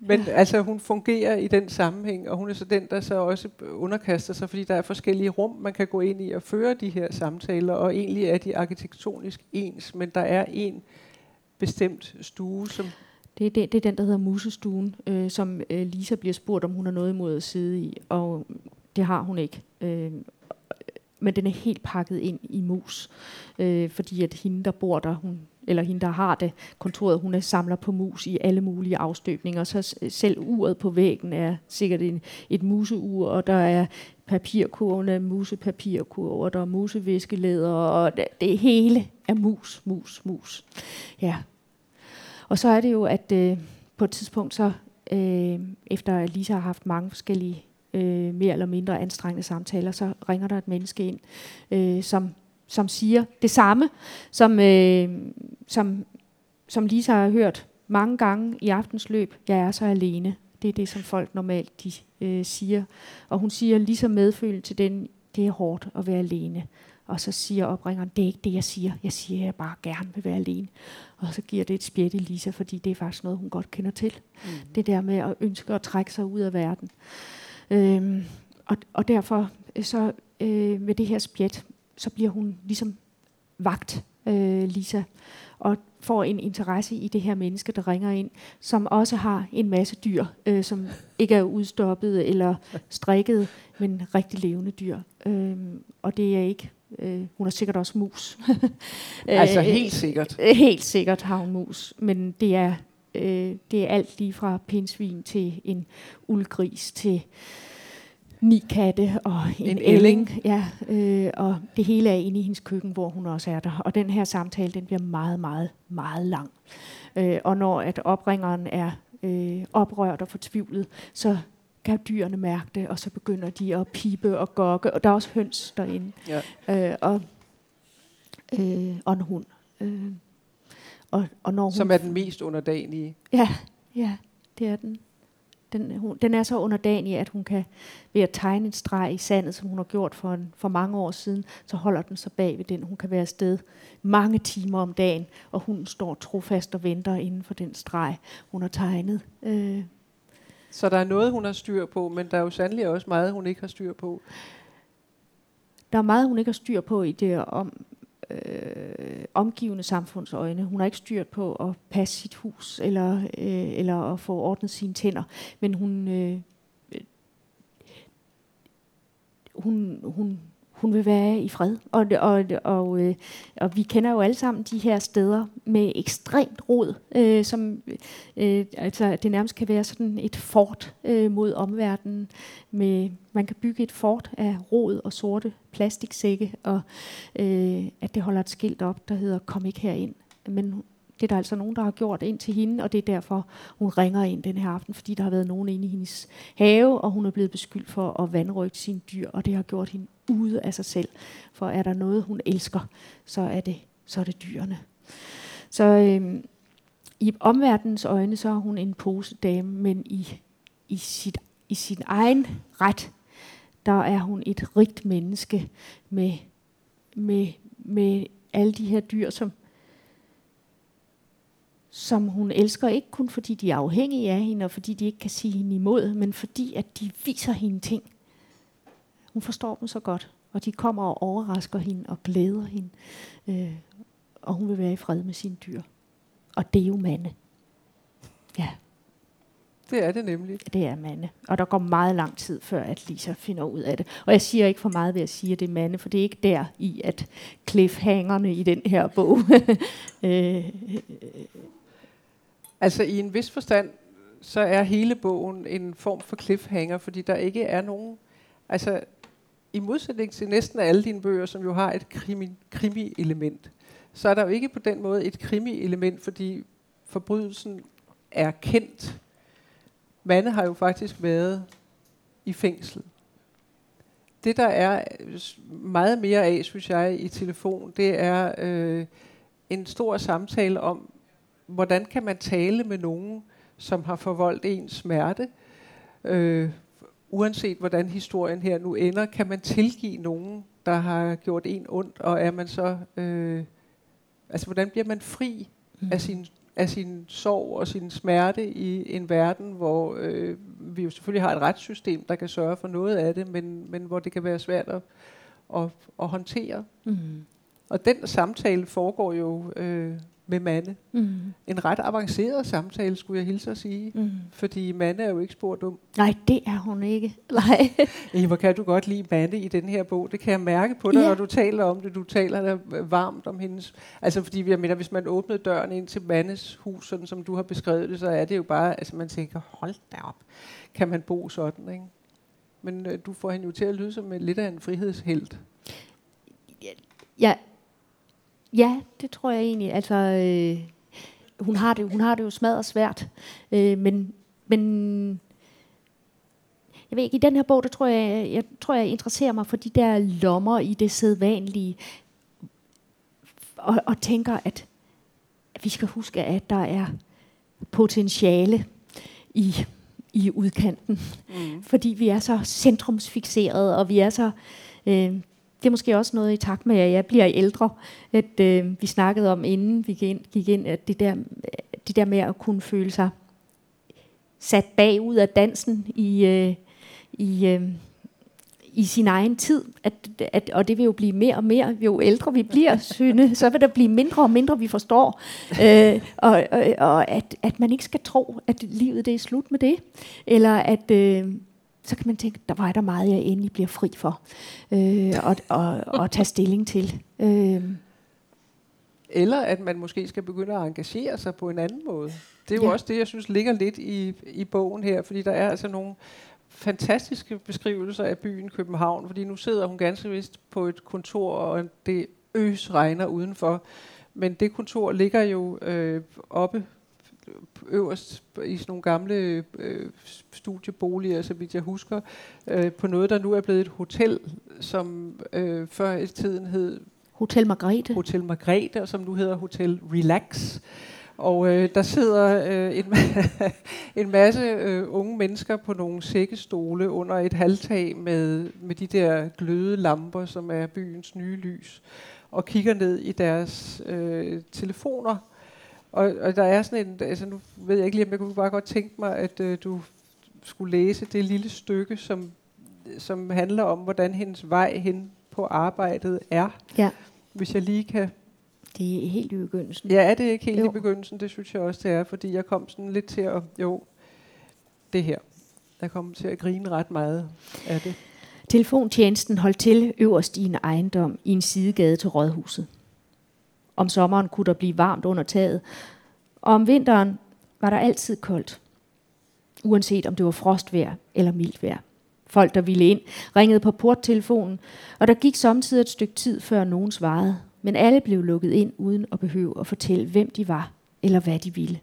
Men altså, hun fungerer i den sammenhæng, og hun er så den, der så også underkaster sig, fordi der er forskellige rum, man kan gå ind i og føre de her samtaler, og egentlig er de arkitektonisk ens, men der er en bestemt stue, som det er, det, det er den, der hedder Musestuen, øh, som øh, Lisa bliver spurgt, om hun har noget imod at sidde i, og det har hun ikke. Øh, men den er helt pakket ind i mus, øh, fordi at hende, der bor der, hun, eller hende, der har det, kontoret, hun er samler på mus i alle mulige afstøbninger, så selv uret på væggen er sikkert en, et museur, og der er papirkurvene, musepapirkurver, der er museviskelæder, og det, det hele er mus, mus, mus. Ja. Og så er det jo, at øh, på et tidspunkt så, øh, efter at Lisa har haft mange forskellige øh, mere eller mindre anstrengende samtaler, så ringer der et menneske ind, øh, som, som siger det samme, som, øh, som, som Lisa har hørt mange gange i aftens løb. Jeg er så alene. Det er det, som folk normalt de, øh, siger. Og hun siger lige så medfølende til den, det er hårdt at være alene. Og så siger opringeren, det er ikke det, jeg siger. Jeg siger, at jeg bare gerne vil være alene. Og så giver det et spjæt i Lisa, fordi det er faktisk noget, hun godt kender til. Mm. Det der med at ønske at trække sig ud af verden. Øhm, og, og derfor øh, så øh, med det her spjæt, så bliver hun ligesom vagt, øh, Lisa, og får en interesse i det her menneske, der ringer ind, som også har en masse dyr, øh, som ikke er udstoppet eller strikket, men rigtig levende dyr. Øhm, og det er ikke Øh, hun har sikkert også mus. altså øh, helt sikkert? Øh, helt sikkert har hun mus, men det er, øh, det er alt lige fra pinsvin til en uldgris til ni katte og en, en elling. Ja, øh, og det hele er inde i hendes køkken, hvor hun også er der. Og den her samtale, den bliver meget, meget, meget lang. Øh, og når at opringeren er øh, oprørt og fortvivlet, så kan dyrene mærke det, og så begynder de at pipe og gokke, og der er også høns derinde, ja. øh, og, øh, og en hund. Øh, og, og når hun Som er den mest underdanige. Ja, ja, det er den. Den, hun, den er så underdanig, at hun kan ved at tegne en streg i sandet, som hun har gjort for, en, for mange år siden, så holder den sig bag ved den. Hun kan være afsted mange timer om dagen, og hun står trofast og venter inden for den streg, hun har tegnet. Øh, så der er noget, hun har styr på, men der er jo sandelig også meget, hun ikke har styr på. Der er meget, hun ikke har styr på i det om, øh, omgivende samfundsøjne. Hun har ikke styr på at passe sit hus, eller, øh, eller at få ordnet sine tænder. Men hun, øh, øh hun, hun hun vil være i fred. Og, og, og, øh, og vi kender jo alle sammen de her steder med ekstremt rod, øh, som øh, altså, det nærmest kan være sådan et fort øh, mod omverdenen. Med, man kan bygge et fort af rod og sorte plastiksække, og øh, at det holder et skilt op, der hedder kom ikke herind. Men det er der altså nogen, der har gjort ind til hende, og det er derfor, hun ringer ind den her aften, fordi der har været nogen inde i hendes have, og hun er blevet beskyldt for at vandrygte sine dyr, og det har gjort hende ude af sig selv. For er der noget, hun elsker, så er det, så er det dyrene. Så øh, i omverdenens øjne, så er hun en posedame, men i, i, sit, i sin egen ret, der er hun et rigt menneske med, med, med alle de her dyr, som som hun elsker, ikke kun fordi de er afhængige af hende, og fordi de ikke kan sige hende imod, men fordi at de viser hende ting. Hun forstår dem så godt, og de kommer og overrasker hende og glæder hende, øh, og hun vil være i fred med sine dyr. Og det er jo mande. Ja. Det er det nemlig. Det er mande. Og der går meget lang tid, før at Lisa finder ud af det. Og jeg siger ikke for meget ved at sige, at det er mande, for det er ikke der i, at cliffhangerne i den her bog øh, Altså i en vis forstand, så er hele bogen en form for cliffhanger, fordi der ikke er nogen... Altså i modsætning til næsten alle dine bøger, som jo har et krimi, krimi-element, så er der jo ikke på den måde et krimi-element, fordi forbrydelsen er kendt. Mande har jo faktisk været i fængsel. Det, der er meget mere af, synes jeg, i telefon, det er øh, en stor samtale om, hvordan kan man tale med nogen, som har forvoldt en smerte? Øh, uanset hvordan historien her nu ender, kan man tilgive nogen, der har gjort en ondt, og er man så, øh, altså hvordan bliver man fri mm. af sin af sin sorg og sin smerte i en verden, hvor øh, vi jo selvfølgelig har et retssystem, der kan sørge for noget af det, men, men hvor det kan være svært at, at, at håndtere. Mm. Og den samtale foregår jo øh, med Manne. Mm. En ret avanceret samtale, skulle jeg hilse at sige. Mm. Fordi Manne er jo ikke spor dum. Nej, det er hun ikke. Nej. Ej, hvor kan du godt lide Manne i den her bog. Det kan jeg mærke på dig, ja. når du taler om det. Du taler der varmt om hendes... Altså fordi, jeg mener, hvis man åbnede døren ind til Mannes hus, sådan som du har beskrevet det, så er det jo bare... Altså man tænker, hold da op. Kan man bo sådan, ikke? Men øh, du får hende jo til at lyde som en, lidt af en frihedshelt. Ja, Ja, det tror jeg egentlig. Altså, øh, hun, har det, hun har det jo smadret svært. Øh, men, men jeg ved ikke, i den her bog, der tror jeg, jeg tror, jeg interesserer mig for de der lommer i det sædvanlige. Og, og tænker, at, vi skal huske, at der er potentiale i, i udkanten. Mm. Fordi vi er så centrumsfixerede, og vi er så... Øh, det er måske også noget i takt med, at jeg bliver ældre, at øh, vi snakkede om, inden vi gik ind, gik ind at det der, det der med at kunne føle sig sat bagud af dansen i, øh, i, øh, i sin egen tid, at, at, og det vil jo blive mere og mere, jo ældre vi bliver, Sønne, så vil der blive mindre og mindre, vi forstår, øh, og, og, og at, at man ikke skal tro, at livet det er slut med det, eller at... Øh, så kan man tænke, der var der meget, jeg endelig bliver fri for øh, og, og, og tage stilling til. Øh. Eller at man måske skal begynde at engagere sig på en anden måde. Det er jo ja. også det, jeg synes ligger lidt i, i bogen her, fordi der er altså nogle fantastiske beskrivelser af byen København, fordi nu sidder hun ganske vist på et kontor, og det øs regner udenfor. Men det kontor ligger jo øh, oppe øverst i sådan nogle gamle øh, studieboliger, så vidt jeg husker, øh, på noget, der nu er blevet et hotel, som øh, før i tiden hed Hotel Margrethe. Hotel Margrethe, og som nu hedder Hotel Relax. Og øh, der sidder øh, en, en masse øh, unge mennesker på nogle sækkestole under et halvtag med, med de der gløde lamper, som er byens nye lys, og kigger ned i deres øh, telefoner og, og der er sådan en, altså nu ved jeg ikke lige, om jeg kunne bare godt tænke mig, at øh, du skulle læse det lille stykke, som, som handler om, hvordan hendes vej hen på arbejdet er. Ja. Hvis jeg lige kan... Det er helt i begyndelsen. Ja, er det ikke helt jo. i begyndelsen? Det synes jeg også, det er, fordi jeg kom sådan lidt til at... Jo, det her. Jeg kom til at grine ret meget af det. Telefontjenesten holdt til øverst i en ejendom i en sidegade til rådhuset. Om sommeren kunne der blive varmt under taget, og om vinteren var der altid koldt. Uanset om det var frostvejr eller mildt vejr. Folk, der ville ind, ringede på porttelefonen, og der gik samtidig et stykke tid, før nogen svarede. Men alle blev lukket ind, uden at behøve at fortælle, hvem de var, eller hvad de ville.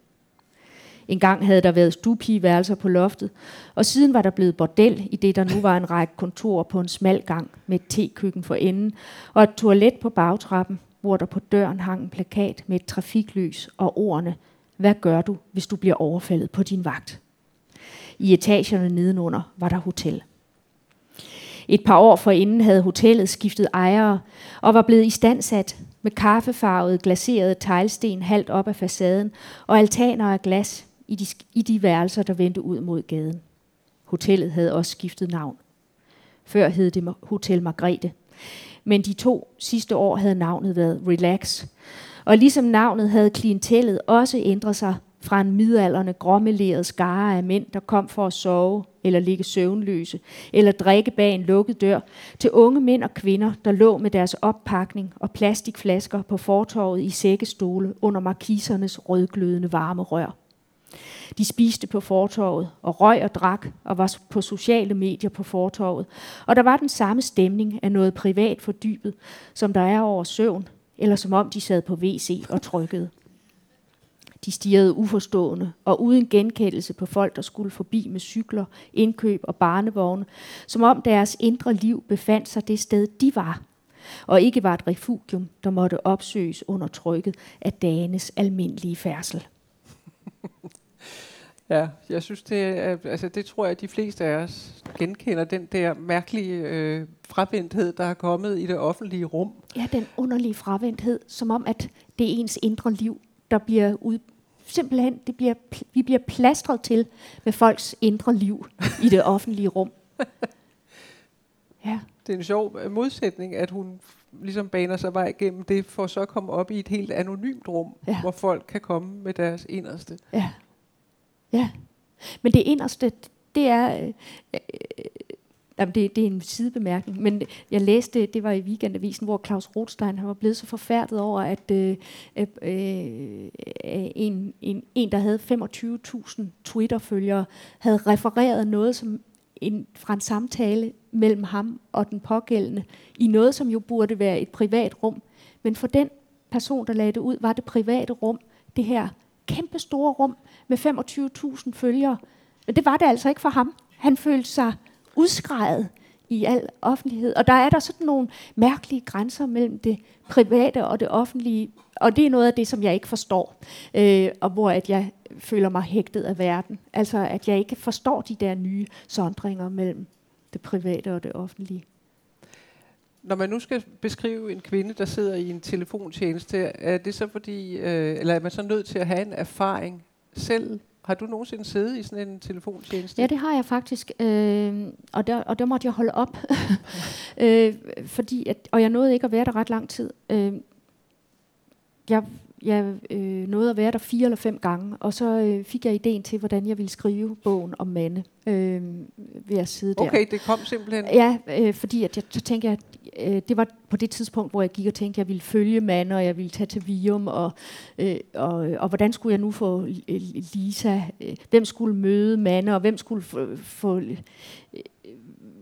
En gang havde der været stupigeværelser på loftet, og siden var der blevet bordel i det, der nu var en række kontorer på en smal gang med et tekøkken for enden, og et toilet på bagtrappen, hvor der på døren hang en plakat med et trafiklys og ordene, hvad gør du, hvis du bliver overfaldet på din vagt? I etagerne nedenunder var der hotel. Et par år forinden havde hotellet skiftet ejere og var blevet istandsat med kaffefarvede glaserede teglsten halvt op af facaden og altaner af glas i de, i de værelser, der vendte ud mod gaden. Hotellet havde også skiftet navn. Før hed det Hotel Margrethe men de to sidste år havde navnet været Relax. Og ligesom navnet havde klientellet også ændret sig fra en midalderne gråmeleret skare af mænd, der kom for at sove eller ligge søvnløse, eller drikke bag en lukket dør, til unge mænd og kvinder, der lå med deres oppakning og plastikflasker på fortorvet i sækkestole under markisernes rødglødende varme rør. De spiste på fortorvet og røg og drak og var på sociale medier på fortorvet. Og der var den samme stemning af noget privat fordybet, som der er over søvn, eller som om de sad på WC og trykkede. De stirrede uforstående og uden genkendelse på folk, der skulle forbi med cykler, indkøb og barnevogne, som om deres indre liv befandt sig det sted, de var, og ikke var et refugium, der måtte opsøges under trykket af dagens almindelige færdsel. Ja, jeg synes, det, er, altså, det tror jeg, at de fleste af os genkender, den der mærkelige øh, fravendthed, der er kommet i det offentlige rum. Ja, den underlige fravendthed, som om, at det er ens indre liv, der bliver ud, simpelthen, det bliver, vi bliver plastret til med folks indre liv i det offentlige rum. Ja. Det er en sjov øh, modsætning, at hun ligesom baner sig vej igennem det, for så at komme op i et helt anonymt rum, ja. hvor folk kan komme med deres inderste. Ja. Ja. Men det inderste, det er... Øh, øh, Jamen, det, det er en sidebemærkning, men jeg læste, det var i weekendavisen, hvor Claus Rothstein han var blevet så forfærdet over, at øh, øh, øh en, en, en, der havde 25.000 Twitter-følgere, havde refereret noget som en, fra en samtale mellem ham og den pågældende, i noget, som jo burde være et privat rum. Men for den person, der lagde det ud, var det private rum, det her kæmpe store rum med 25.000 følgere. Men det var det altså ikke for ham. Han følte sig udskrejet i al offentlighed. Og der er der sådan nogle mærkelige grænser mellem det private og det offentlige, og det er noget af det, som jeg ikke forstår, øh, og hvor at jeg føler mig hægtet af verden. Altså at jeg ikke forstår de der nye sondringer mellem det private og det offentlige. Når man nu skal beskrive en kvinde, der sidder i en telefontjeneste, er det så fordi, øh, eller er man så nødt til at have en erfaring selv har du nogensinde siddet i sådan en telefontjeneste? Ja, det har jeg faktisk, øh, og, der, og der måtte jeg holde op, øh, fordi at, og jeg nåede ikke at være der ret lang tid. Øh, jeg jeg øh, nåede at være der fire eller fem gange, og så øh, fik jeg ideen til, hvordan jeg ville skrive bogen om Mande øh, ved at sidde der. Okay, det kom simpelthen? Ja, øh, fordi at jeg, så tænkte jeg, at øh, det var på det tidspunkt, hvor jeg gik og tænkte, at jeg ville følge Mande, og jeg ville tage til Vium, og, øh, og, og hvordan skulle jeg nu få Lisa, øh, hvem skulle møde Mande, og hvem skulle få... få øh,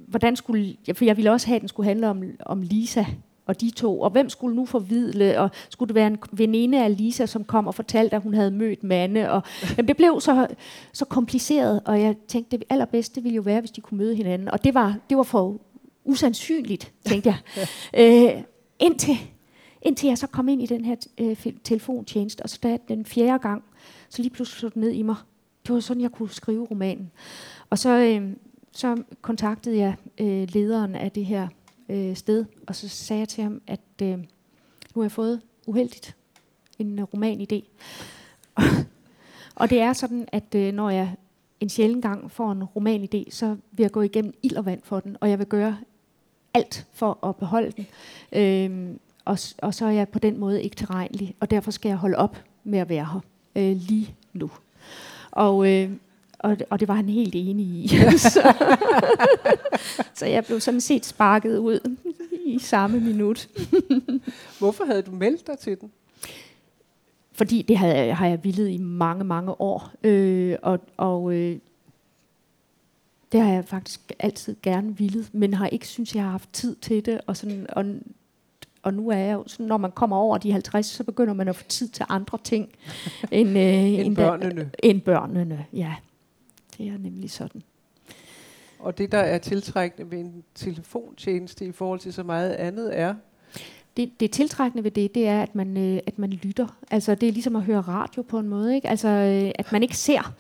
hvordan skulle, for jeg ville også have, at den skulle handle om, om Lisa, og de to, og hvem skulle nu forvidle, og skulle det være en veninde af Lisa, som kom og fortalte, at hun havde mødt Mande, og jamen, det blev så, så kompliceret, og jeg tænkte, det allerbedste ville jo være, hvis de kunne møde hinanden, og det var, det var for usandsynligt, tænkte jeg. øh, indtil, indtil jeg så kom ind i den her øh, telefontjeneste, og så da den fjerde gang, så lige pludselig slog det ned i mig. Det var sådan, jeg kunne skrive romanen. Og så, øh, så kontaktede jeg øh, lederen af det her øh, sted, og så sagde jeg til ham, at øh, nu har jeg fået uheldigt en øh, romanidé. og det er sådan, at øh, når jeg en sjælden gang får en romanidé, så vil jeg gå igennem ild og vand for den, og jeg vil gøre alt for at beholde den. Øh, og, og så er jeg på den måde ikke tilregnelig, og derfor skal jeg holde op med at være her øh, lige nu. Og øh, og, og det var han helt enig i. så, så jeg blev sådan set sparket ud i samme minut. Hvorfor havde du meldt dig til den? Fordi det havde, har jeg villet i mange, mange år. Øh, og og øh, det har jeg faktisk altid gerne villet, men har ikke synes jeg har haft tid til det. Og, sådan, og, og nu er jeg jo sådan, når man kommer over de 50, så begynder man at få tid til andre ting end, øh, end børnene. Da, end børnene, ja. Det er nemlig sådan. Og det, der er tiltrækkende ved en telefontjeneste i forhold til så meget andet, er? Det, det tiltrækkende ved det, det er, at man, øh, at man lytter. Altså, det er ligesom at høre radio på en måde, ikke? Altså, øh, at man ikke ser.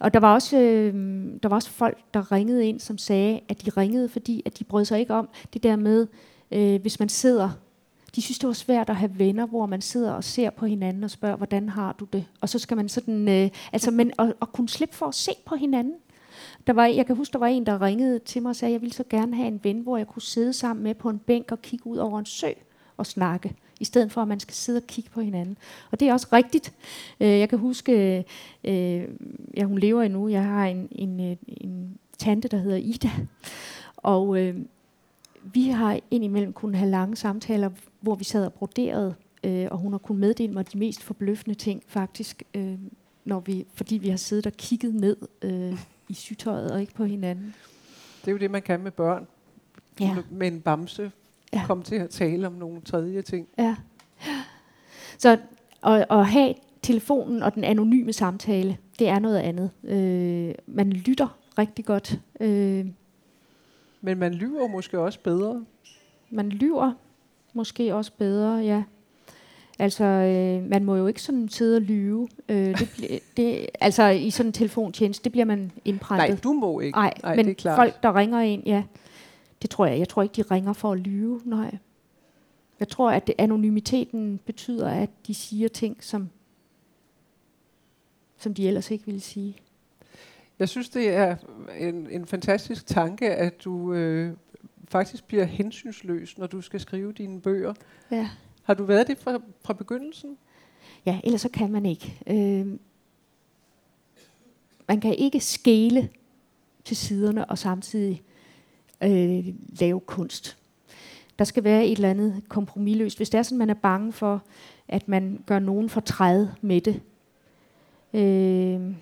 Og der var, også, øh, der var også folk, der ringede ind, som sagde, at de ringede, fordi at de brød sig ikke om det der med, øh, hvis man sidder de synes, det var svært at have venner, hvor man sidder og ser på hinanden og spørger, hvordan har du det? Og så skal man sådan, øh, altså, men at, at kunne slippe for at se på hinanden. Der var, jeg kan huske, der var en, der ringede til mig og sagde, at jeg ville så gerne have en ven, hvor jeg kunne sidde sammen med på en bænk og kigge ud over en sø og snakke, i stedet for at man skal sidde og kigge på hinanden. Og det er også rigtigt. Øh, jeg kan huske, øh, øh, ja, hun lever endnu, jeg har en, en, en tante, der hedder Ida, og øh, vi har indimellem kunnet have lange samtaler, hvor vi sad og broderede, øh, og hun har kunnet meddele mig de mest forbløffende ting faktisk, øh, når vi, fordi vi har siddet og kigget ned øh, i sygtøjet og ikke på hinanden. Det er jo det, man kan med børn. Ja. Med en bamse ja. komme til at tale om nogle tredje ting. Ja. Så at, at have telefonen og den anonyme samtale, det er noget andet. Øh, man lytter rigtig godt. Øh, men man lyver måske også bedre. Man lyver måske også bedre, ja. Altså, øh, man må jo ikke sådan sidde og lyve. Øh, det, det, altså, i sådan en telefontjeneste, det bliver man indprættet. Nej, du må ikke. Nej, nej men det er klart. folk, der ringer ind, ja, det tror jeg. Jeg tror ikke, de ringer for at lyve, nej. Jeg tror, at det, anonymiteten betyder, at de siger ting, som som de ellers ikke ville sige. Jeg synes, det er en, en fantastisk tanke, at du øh, faktisk bliver hensynsløs, når du skal skrive dine bøger. Ja. Har du været det fra, fra begyndelsen? Ja, ellers så kan man ikke. Øh, man kan ikke skele til siderne og samtidig øh, lave kunst. Der skal være et eller andet kompromilløst. Hvis det er sådan, man er bange for, at man gør nogen fortræd med det, øh,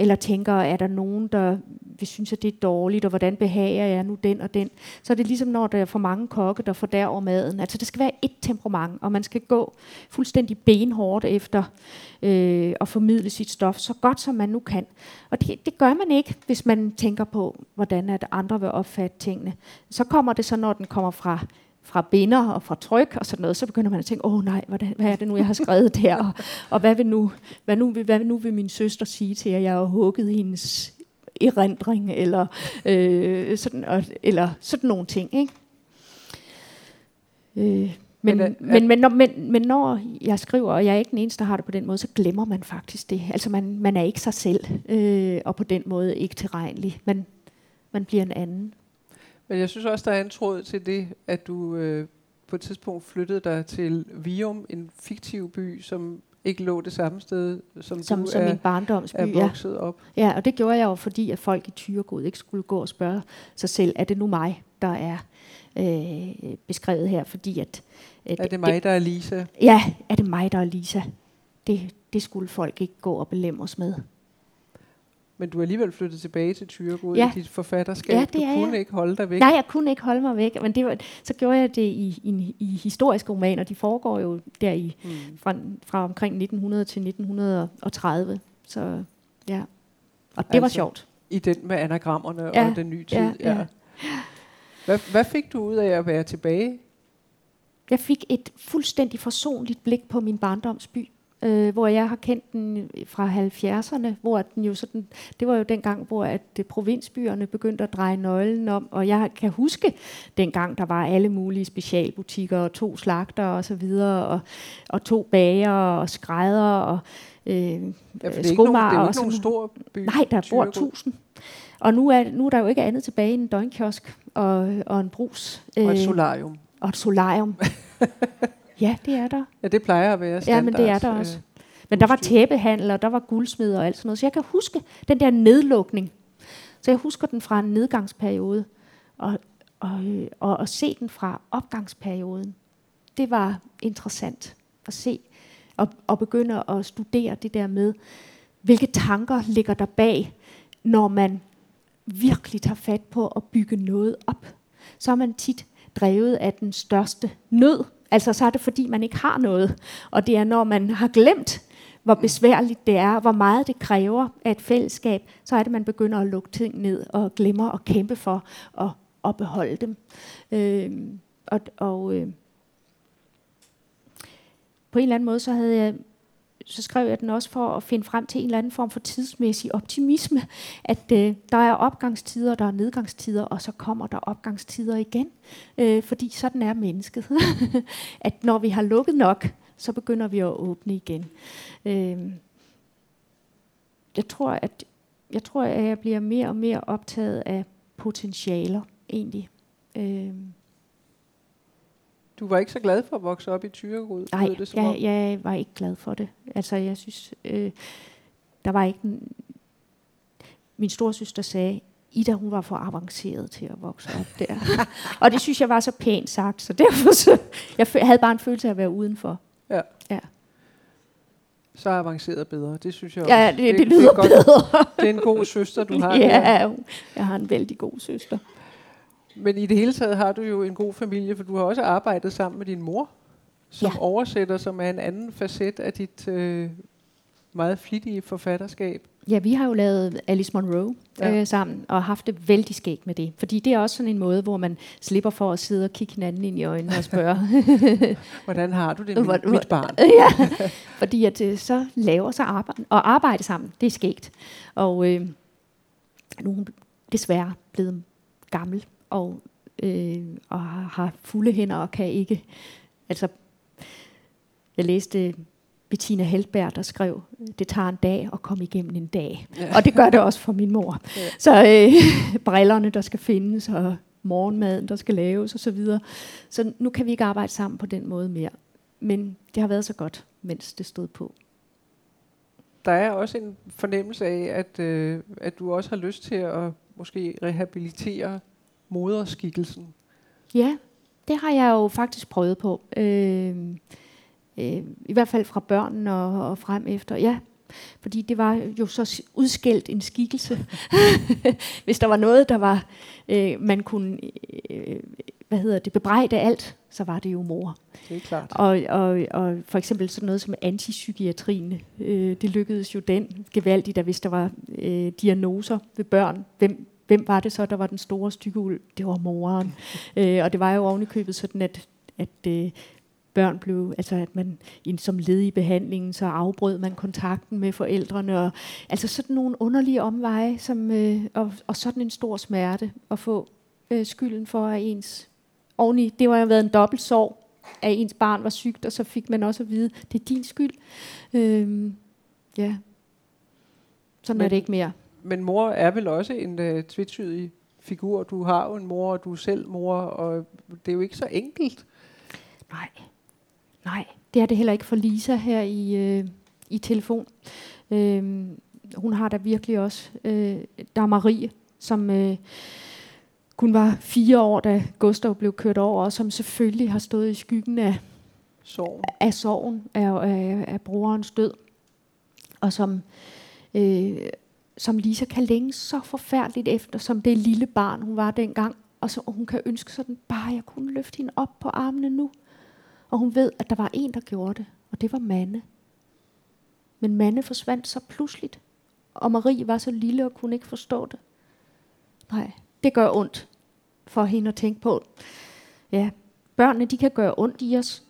eller tænker, er der nogen, der vil synes, at det er dårligt, og hvordan behager jeg nu den og den, så er det ligesom, når der er for mange kokke, der fordærver maden. Altså, det skal være et temperament, og man skal gå fuldstændig benhårdt efter øh, at formidle sit stof så godt, som man nu kan. Og det, det gør man ikke, hvis man tænker på, hvordan at andre vil opfatte tingene. Så kommer det så, når den kommer fra fra binder og fra tryk og sådan noget, så begynder man at tænke, åh oh, nej, hvordan, hvad er det nu, jeg har skrevet der? Og, og hvad, vil nu, hvad, nu, hvad nu vil min søster sige til, at jeg har hugget hendes erindring, eller, øh, sådan, og, eller sådan nogle ting. Ikke? Øh, men, men, men, men, når, men, men når jeg skriver, og jeg er ikke den eneste, der har det på den måde, så glemmer man faktisk det. Altså man, man er ikke sig selv, øh, og på den måde ikke tilregnelig. Man, man bliver en anden. Men jeg synes også, der er en tråd til det, at du øh, på et tidspunkt flyttede dig til Vium, en fiktiv by, som ikke lå det samme sted, som, som du som er, min barndomsby, er vokset ja. op. Ja, og det gjorde jeg jo, fordi at folk i Tyregod ikke skulle gå og spørge sig selv, er det nu mig, der er øh, beskrevet her, fordi at... Øh, er det mig, det, der er Lisa? Ja, er det mig, der er Lisa? Det, det skulle folk ikke gå og belemme os med. Men du er alligevel flyttet tilbage til Tyregod ja. i dit forfatterskab. Ja, det du kunne jeg. ikke holde dig væk. Nej, jeg kunne ikke holde mig væk. Men det var, så gjorde jeg det i, i, i historiske romaner. De foregår jo der i, mm. fra, fra omkring 1900 til 1930. Så ja, og det altså, var sjovt. I den med anagrammerne ja, og den nye tid. Ja, ja. Ja. Hvad, hvad fik du ud af at være tilbage? Jeg fik et fuldstændig forsonligt blik på min barndomsby øh, hvor jeg har kendt den fra 70'erne, hvor den jo sådan, det var jo den gang, hvor at øh, provinsbyerne begyndte at dreje nøglen om, og jeg kan huske dengang, der var alle mulige specialbutikker, og to slagter og så videre, og, og to bager og skrædder og øh, ja, det er nogen, det er ikke nogen stor by. Nej, der bor tusind. Og nu er, nu er der jo ikke andet tilbage end en døgnkiosk og, og en brus. Og et øh, solarium. Og et solarium. Ja, det er der. Ja, det plejer at være standard. Ja, men det er der også. Øh, men der var tæppehandler, der var guldsmeder og alt sådan noget. Så jeg kan huske den der nedlukning. Så jeg husker den fra en nedgangsperiode. Og, og, og at se den fra opgangsperioden, det var interessant at se. Og, og begynde at studere det der med, hvilke tanker ligger der bag, når man virkelig tager fat på at bygge noget op. Så er man tit drevet af den største nød, Altså så er det fordi, man ikke har noget. Og det er, når man har glemt, hvor besværligt det er, hvor meget det kræver af et fællesskab, så er det, man begynder at lukke ting ned og glemmer at kæmpe for at, at beholde dem. Øh, og og øh, på en eller anden måde, så havde jeg så skrev jeg den også for at finde frem til en eller anden form for tidsmæssig optimisme, at øh, der er opgangstider, der er nedgangstider, og så kommer der opgangstider igen, øh, fordi sådan er mennesket. at når vi har lukket nok, så begynder vi at åbne igen. Øh, jeg tror, at jeg tror, at jeg bliver mere og mere optaget af potentialer, egentlig. Øh, du var ikke så glad for at vokse op i Tyregod? Nej, det, jeg, jeg var ikke glad for det. Altså, jeg synes, øh, der var ikke... En, min storsøster sagde, Ida, hun var for avanceret til at vokse op der. og det synes jeg var så pænt sagt, så derfor så, jeg havde bare en følelse af at være udenfor. Ja. ja. Så avanceret bedre, det synes jeg også. Ja, det, det, det lyder det er godt. bedre. det er en god søster, du har. Ja, der. jeg har en vældig god søster. Men i det hele taget har du jo en god familie, for du har også arbejdet sammen med din mor, som ja. oversætter, som er en anden facet af dit øh, meget flittige forfatterskab. Ja, vi har jo lavet Alice Monroe ja. øh, sammen, og haft det vældig skægt med det. Fordi det er også sådan en måde, hvor man slipper for at sidde og kigge hinanden ind i øjnene og spørge. Hvordan har du det med mit, mit barn? ja, fordi at øh, så laver sig arbejde, og arbejde sammen, det er skægt. Og øh, nu er hun desværre blevet gammel, og, øh, og har fulde hænder og kan ikke. Altså, jeg læste Bettina Heltberg, der skrev, det tager en dag at komme igennem en dag. Ja. Og det gør det også for min mor. Ja. Så øh, brillerne, der skal findes, og morgenmaden, der skal laves osv. Så, videre. så nu kan vi ikke arbejde sammen på den måde mere. Men det har været så godt, mens det stod på. Der er også en fornemmelse af, at, øh, at du også har lyst til at måske rehabilitere moderskikkelsen. Ja, det har jeg jo faktisk prøvet på. Øh, øh, I hvert fald fra børnene og, og frem efter. Ja, fordi det var jo så udskældt en skikkelse. Hvis der var noget, der var, øh, man kunne, øh, hvad hedder det, bebrejde alt, så var det jo mor. Det er klart. Og, og, og for eksempel sådan noget som antipsykiatrien, øh, det lykkedes jo den gevaldigt, at hvis der var øh, diagnoser ved børn, hvem, hvem var det så, der var den store stykke uld? Det var moren. øh, og det var jo ovenikøbet sådan, at, at øh, børn blev, altså at man som led i behandlingen, så afbrød man kontakten med forældrene, og altså sådan nogle underlige omveje, som, øh, og, og sådan en stor smerte at få øh, skylden for, at ens oveni, det var jo været en dobbelt sorg, at ens barn var sygt, og så fik man også at vide, det er din skyld. Øh, ja, sådan men, er det ikke mere. Men mor er vel også en uh, tvetydig figur. Du har jo en mor, og du er selv mor, og det er jo ikke så enkelt. Nej, Nej, det er det heller ikke for Lisa her i, øh, i telefon. Øh, hun har da virkelig også, øh, der er Marie, som øh, kun var fire år, da Gustav blev kørt over, og som selvfølgelig har stået i skyggen af sorgen, af, sorgen, af, af, af brorens død, og som, øh, som Lisa kan længe så forfærdeligt efter, som det lille barn, hun var dengang, og så hun kan ønske sådan, bare jeg kunne løfte hende op på armene nu. Og hun ved, at der var en, der gjorde det, og det var Manne. Men Manne forsvandt så pludseligt, og Marie var så lille og kunne ikke forstå det. Nej, det gør ondt for hende at tænke på. Ja, børnene, de kan gøre ondt i os.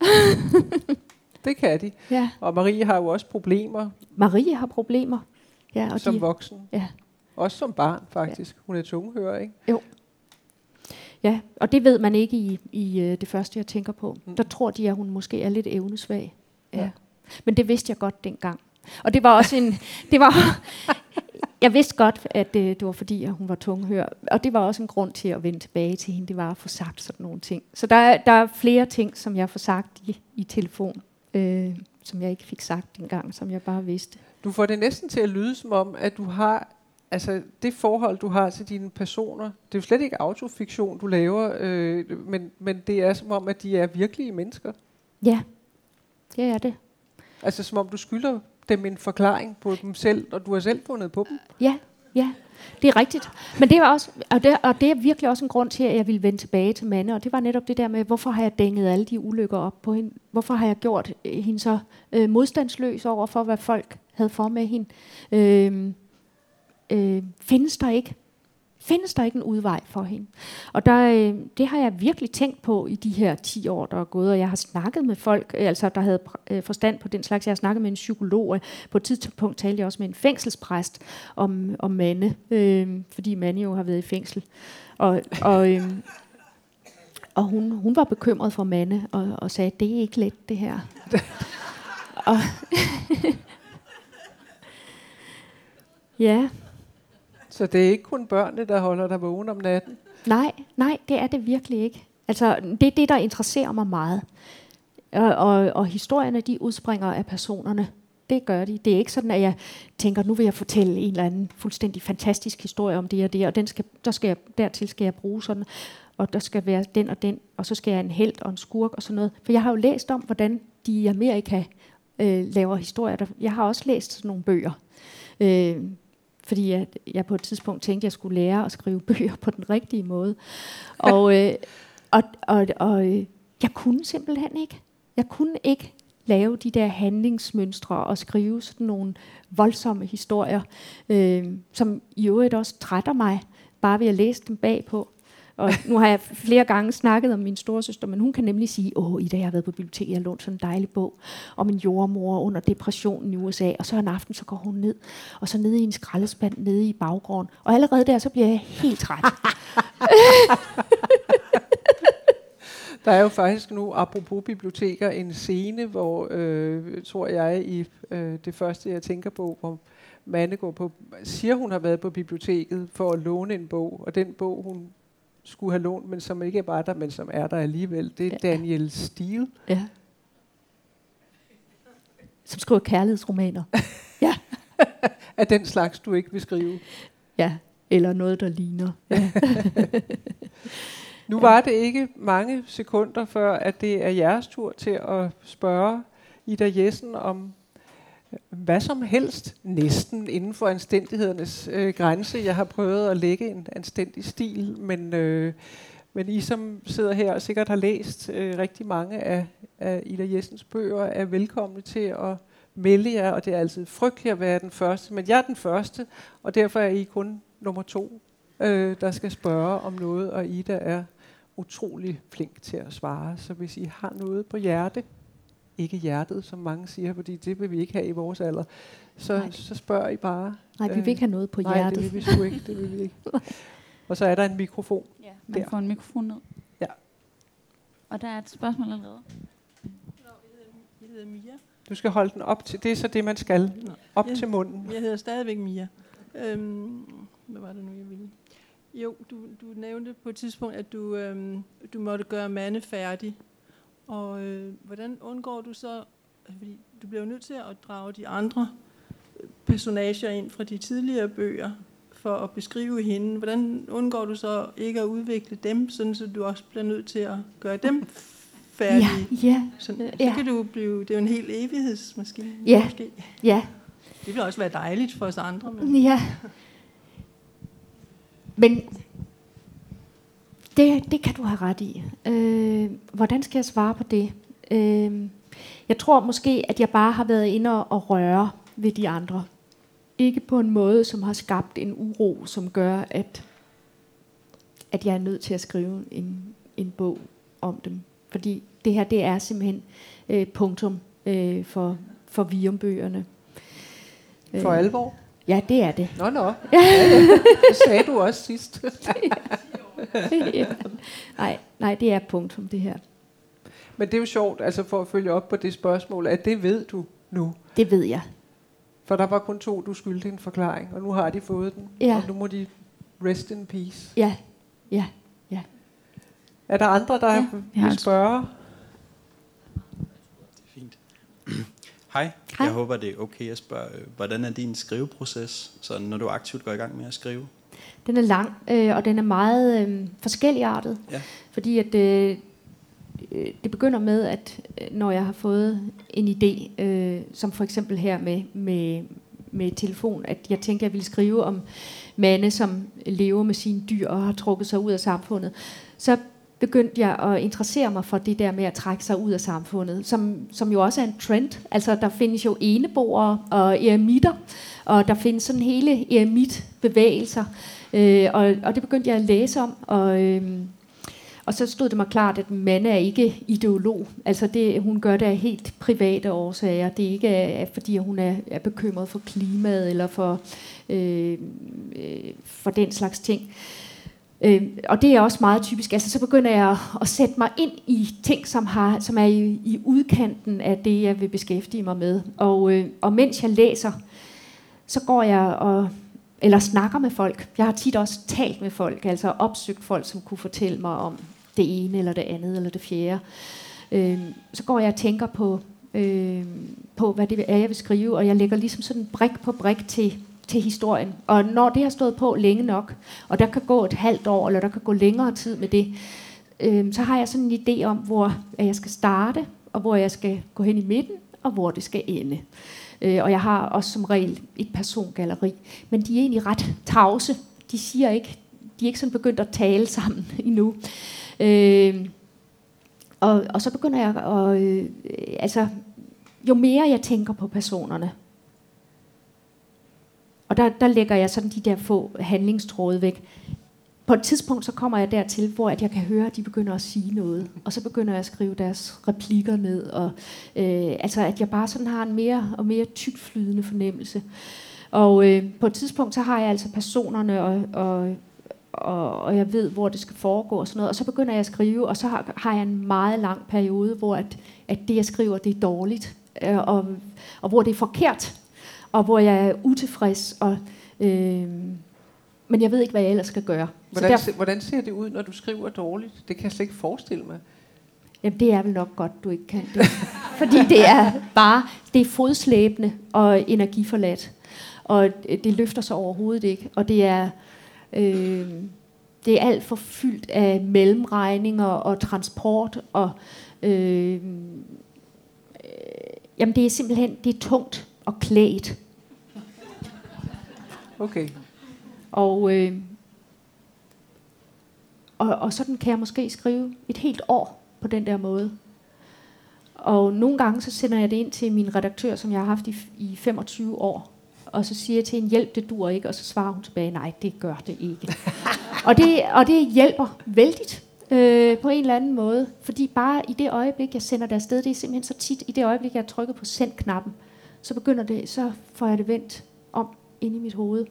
det kan de. Ja. Og Marie har jo også problemer. Marie har problemer. Ja, og som de, voksen. Ja. Også som barn, faktisk. Ja. Hun er tunghører, ikke? Jo. Ja, og det ved man ikke i, i øh, det første, jeg tænker på. Mm. Der tror de, at hun måske er lidt evnesvag. Ja. ja. Men det vidste jeg godt dengang. Og det var også en... det var, jeg vidste godt, at det, det var fordi, at hun var tunghør. Og det var også en grund til at vende tilbage til hende. Det var at få sagt sådan nogle ting. Så der, der er flere ting, som jeg får sagt i, i telefon, øh, som jeg ikke fik sagt dengang, som jeg bare vidste. Du får det næsten til at lyde som om, at du har altså det forhold, du har til dine personer, det er jo slet ikke autofiktion, du laver, øh, men, men det er som om, at de er virkelige mennesker. Ja, det er det. Altså som om du skylder dem en forklaring på dem selv, og du har selv fundet på dem. Ja, ja. Det er rigtigt. Men det er også, og det, og det er virkelig også en grund til, at jeg ville vende tilbage til Manne, og det var netop det der med, hvorfor har jeg dænget alle de ulykker op på hende? Hvorfor har jeg gjort øh, hende så øh, modstandsløs over for, hvad folk havde for med hende? Øh, øh, findes der ikke findes der ikke en udvej for hende. Og der, øh, det har jeg virkelig tænkt på i de her 10 år, der er gået, og jeg har snakket med folk, øh, altså der havde øh, forstand på den slags. Jeg har snakket med en psykolog, og på et tidspunkt talte jeg også med en fængselspræst om, om Mande, øh, fordi Mande jo har været i fængsel. Og, og, øh, og hun, hun var bekymret for Mande, og, og sagde, det er ikke let det her. og ja, så det er ikke kun børnene, der holder dig vågen om natten? Nej, nej, det er det virkelig ikke. Altså, det er det, der interesserer mig meget. Og, og, og historierne, de udspringer af personerne. Det gør de. Det er ikke sådan, at jeg tænker, nu vil jeg fortælle en eller anden fuldstændig fantastisk historie om det og det, og den skal, der skal jeg, dertil skal jeg bruge sådan, og der skal være den og den, og så skal jeg en held og en skurk og sådan noget. For jeg har jo læst om, hvordan de i Amerika øh, laver historier. Jeg har også læst sådan nogle bøger. Øh, fordi jeg, jeg på et tidspunkt tænkte, at jeg skulle lære at skrive bøger på den rigtige måde. Og, øh, og, og, og øh, jeg kunne simpelthen ikke. Jeg kunne ikke lave de der handlingsmønstre og skrive sådan nogle voldsomme historier, øh, som i øvrigt også trætter mig, bare ved at læse dem bagpå. Og nu har jeg flere gange snakket om min storesøster, men hun kan nemlig sige, åh, i dag jeg har været på biblioteket, jeg lånt sådan en dejlig bog om en jordmor under depressionen i USA, og så en aften, så går hun ned, og så nede i en skraldespand nede i baggården. Og allerede der, så bliver jeg helt træt. Der er jo faktisk nu, apropos biblioteker, en scene, hvor, øh, tror jeg, i øh, det første, jeg tænker på, hvor Mande går på, siger, hun har været på biblioteket for at låne en bog, og den bog, hun skulle have lånt, men som ikke var der, men som er der alligevel, det er ja. Daniel Steele. Ja. Som skriver kærlighedsromaner. ja. af den slags, du ikke vil skrive. Ja, eller noget, der ligner. Ja. nu var det ikke mange sekunder før, at det er jeres tur til at spørge Ida Jessen om hvad som helst, næsten inden for anstændighedernes øh, grænse. Jeg har prøvet at lægge en anstændig stil, men, øh, men I som sidder her og sikkert har læst øh, rigtig mange af, af Ida Jessens bøger, er velkomne til at melde jer, og det er altid frygteligt at være den første, men jeg er den første, og derfor er I kun nummer to, øh, der skal spørge om noget, og Ida er utrolig flink til at svare. Så hvis I har noget på hjerte, ikke hjertet, som mange siger, fordi det vil vi ikke have i vores alder, så, så spørger I bare. Nej, vi vil ikke have noget på nej, hjertet. Nej, det vil vi sgu ikke. Det vil vi ikke. Og så er der en mikrofon. Ja, man der. får en mikrofon ned. Ja. Og der er et spørgsmål allerede. Jeg hedder Mia. Du skal holde den op til, det er så det, man skal. Op jeg, til munden. Jeg hedder stadigvæk Mia. Øhm, hvad var det nu, jeg ville? Jo, du, du nævnte på et tidspunkt, at du, øhm, du måtte gøre mande færdig. Og øh, hvordan undgår du så, fordi du bliver jo nødt til at drage de andre personager ind fra de tidligere bøger, for at beskrive hende. Hvordan undgår du så ikke at udvikle dem, sådan så du også bliver nødt til at gøre dem færdige? Ja, ja. Sådan, så kan du blive, det er jo en helt evighedsmaskine. Ja, måske. ja. Det vil også være dejligt for os andre. Men. Ja. Men det, det kan du have ret i. Øh, hvordan skal jeg svare på det? Øh, jeg tror måske, at jeg bare har været inde og røre ved de andre. Ikke på en måde, som har skabt en uro, som gør, at, at jeg er nødt til at skrive en, en bog om dem. Fordi det her, det er simpelthen øh, punktum øh, for, for Viumbøgerne. For alvor? Ja, det er det. Nå, nå. Ja, ja. Det sagde du også sidst. nej, nej, det er punktum, det her. Men det er jo sjovt, altså for at følge op på det spørgsmål, at det ved du nu. Det ved jeg. For der var kun to, du skyldte en forklaring, og nu har de fået den. Ja. Og nu må de rest in peace. Ja, ja, ja. Er der andre, der ja, vil spørge? Fint. Hej. Hej, jeg håber, det er okay at spørge, hvordan er din skriveproces, så når du aktivt går i gang med at skrive? Den er lang, øh, og den er meget øh, forskelligartet. Ja. Fordi at øh, øh, det begynder med, at øh, når jeg har fået en idé, øh, som for eksempel her med, med, med telefon, at jeg tænkte, at jeg ville skrive om mande, som lever med sine dyr og har trukket sig ud af samfundet, så begyndte jeg at interessere mig for det der med at trække sig ud af samfundet, som, som jo også er en trend. Altså, der findes jo eneboere og eremitter, og der findes sådan hele eremitbevægelser, øh, og, og det begyndte jeg at læse om, og, øh, og så stod det mig klart, at Manne er ikke ideolog. Altså, det, hun gør det af helt private årsager. Det er ikke af, fordi hun er, er bekymret for klimaet, eller for, øh, øh, for den slags ting. Øh, og det er også meget typisk. Altså, så begynder jeg at sætte mig ind i ting, som, har, som er i, i udkanten af det, jeg vil beskæftige mig med. Og, øh, og mens jeg læser, så går jeg og eller snakker med folk. Jeg har tit også talt med folk, altså opsøgt folk, som kunne fortælle mig om det ene, eller det andet, eller det fjerde. Øh, så går jeg og tænker på, øh, på, hvad det er, jeg vil skrive, og jeg lægger ligesom sådan brik på brik til, til historien. Og når det har stået på længe nok, og der kan gå et halvt år, eller der kan gå længere tid med det, øh, så har jeg sådan en idé om, hvor jeg skal starte, og hvor jeg skal gå hen i midten, og hvor det skal ende. Øh, og jeg har også som regel et persongalleri. Men de er egentlig ret tavse. De siger ikke, de er ikke sådan begyndt at tale sammen endnu. Øh, og, og så begynder jeg at, øh, altså, jo mere jeg tænker på personerne, og der, der lægger jeg sådan de der få handlingstråde væk. På et tidspunkt så kommer jeg dertil, hvor at jeg kan høre, at de begynder at sige noget. Og så begynder jeg at skrive deres replikker ned. Og, øh, altså at jeg bare sådan har en mere og mere tykflydende fornemmelse. Og øh, på et tidspunkt så har jeg altså personerne og, og og, og jeg ved, hvor det skal foregå og sådan noget. Og så begynder jeg at skrive, og så har, har jeg en meget lang periode, hvor at, at det, jeg skriver, det er dårligt, øh, og, og hvor det er forkert, og hvor jeg er utilfreds, og, øh, men jeg ved ikke, hvad jeg ellers skal gøre. Hvordan, så der, hvordan ser det ud, når du skriver dårligt? Det kan jeg slet ikke forestille mig. Jamen, det er vel nok godt, du ikke kan det. Fordi det er bare, det er fodslæbende og energiforladt. Og det løfter sig overhovedet ikke. Og det er, øh, det er alt for fyldt af mellemregninger og transport. Og, øh, øh, jamen, det er simpelthen, det er tungt og klædt. Okay. Og, øh, og, og sådan kan jeg måske skrive et helt år på den der måde. Og nogle gange så sender jeg det ind til min redaktør, som jeg har haft i, i 25 år. Og så siger jeg til en hjælp, det dur ikke. Og så svarer hun tilbage, nej, det gør det ikke. og, det, og det hjælper vældigt øh, på en eller anden måde. Fordi bare i det øjeblik, jeg sender det afsted, det er simpelthen så tit, i det øjeblik, jeg trykker på send-knappen, så begynder det, så får jeg det vendt om ind i mit hoved.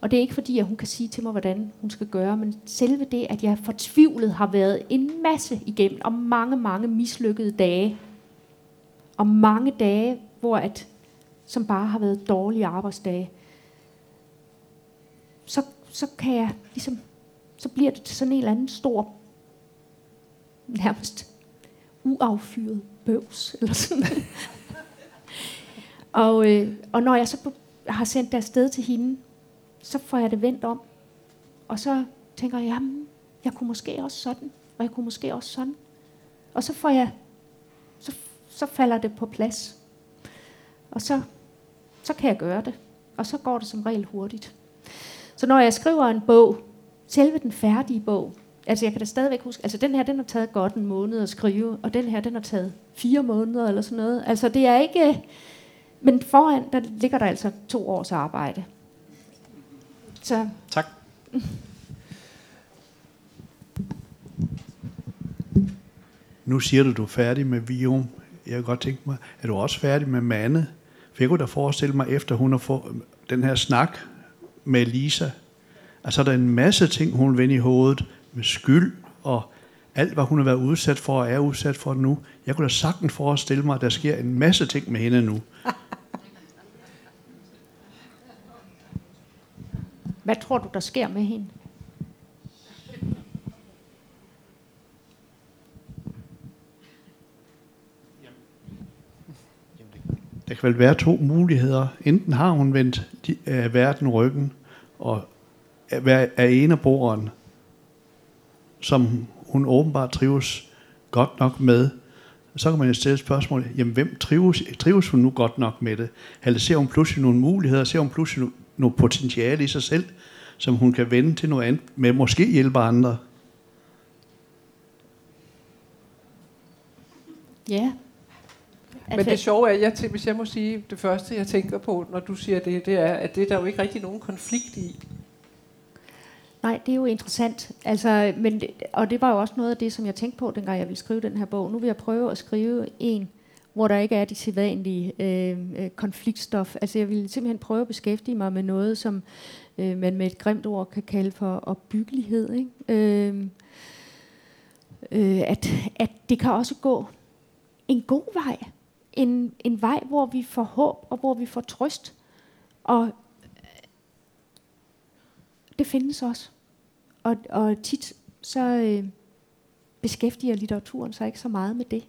Og det er ikke fordi, at hun kan sige til mig, hvordan hun skal gøre, men selve det, at jeg fortvivlet har været en masse igennem, og mange, mange mislykkede dage, og mange dage, hvor at, som bare har været dårlige arbejdsdage, så, så kan jeg ligesom, så bliver det sådan en eller anden stor, nærmest uaffyret bøvs, eller sådan. Og, øh, og når jeg så har sendt det afsted til hende, så får jeg det vendt om. Og så tænker jeg, jamen, jeg kunne måske også sådan, og jeg kunne måske også sådan. Og så får jeg, så, så falder det på plads. Og så, så kan jeg gøre det. Og så går det som regel hurtigt. Så når jeg skriver en bog, selve den færdige bog, altså jeg kan da stadigvæk huske, altså den her, den har taget godt en måned at skrive, og den her, den har taget fire måneder eller sådan noget. Altså det er ikke, men foran, der ligger der altså to års arbejde. Så. Tak. Nu siger du, du er færdig med Vium. Jeg kan godt tænke mig, er du også færdig med Manne? For jeg kunne da forestille mig, efter hun har fået den her snak med Lisa, altså der er en masse ting, hun vender i hovedet med skyld og alt, hvad hun har været udsat for og er udsat for nu. Jeg kunne da sagtens forestille mig, at der sker en masse ting med hende nu. Hvad tror du, der sker med hende? Der kan vel være to muligheder. Enten har hun vendt de, øh, verden ryggen og er, er en af borderen, som hun åbenbart trives godt nok med. Så kan man jo stille spørgsmålet, jamen hvem trives, trives hun nu godt nok med det? Eller ser hun pludselig nogle muligheder? Ser hun pludselig noget potentiale i sig selv, som hun kan vende til noget andet, med måske hjælpe andre. Ja. Men det sjove er, jeg tænker, hvis jeg må sige, det første jeg tænker på, når du siger det, det er, at det er der jo ikke rigtig nogen konflikt i. Nej, det er jo interessant. Altså, men, og det var jo også noget af det, som jeg tænkte på, dengang jeg ville skrive den her bog. Nu vil jeg prøve at skrive en, hvor der ikke er de sædvanlige øh, øh, konfliktstof. Altså jeg ville simpelthen prøve at beskæftige mig med noget, som øh, man med et grimt ord kan kalde for opbyggelighed. Ikke? Øh, øh, at, at det kan også gå en god vej. En, en vej, hvor vi får håb, og hvor vi får trøst. Og øh, det findes også. Og, og tit så øh, beskæftiger litteraturen sig ikke så meget med det.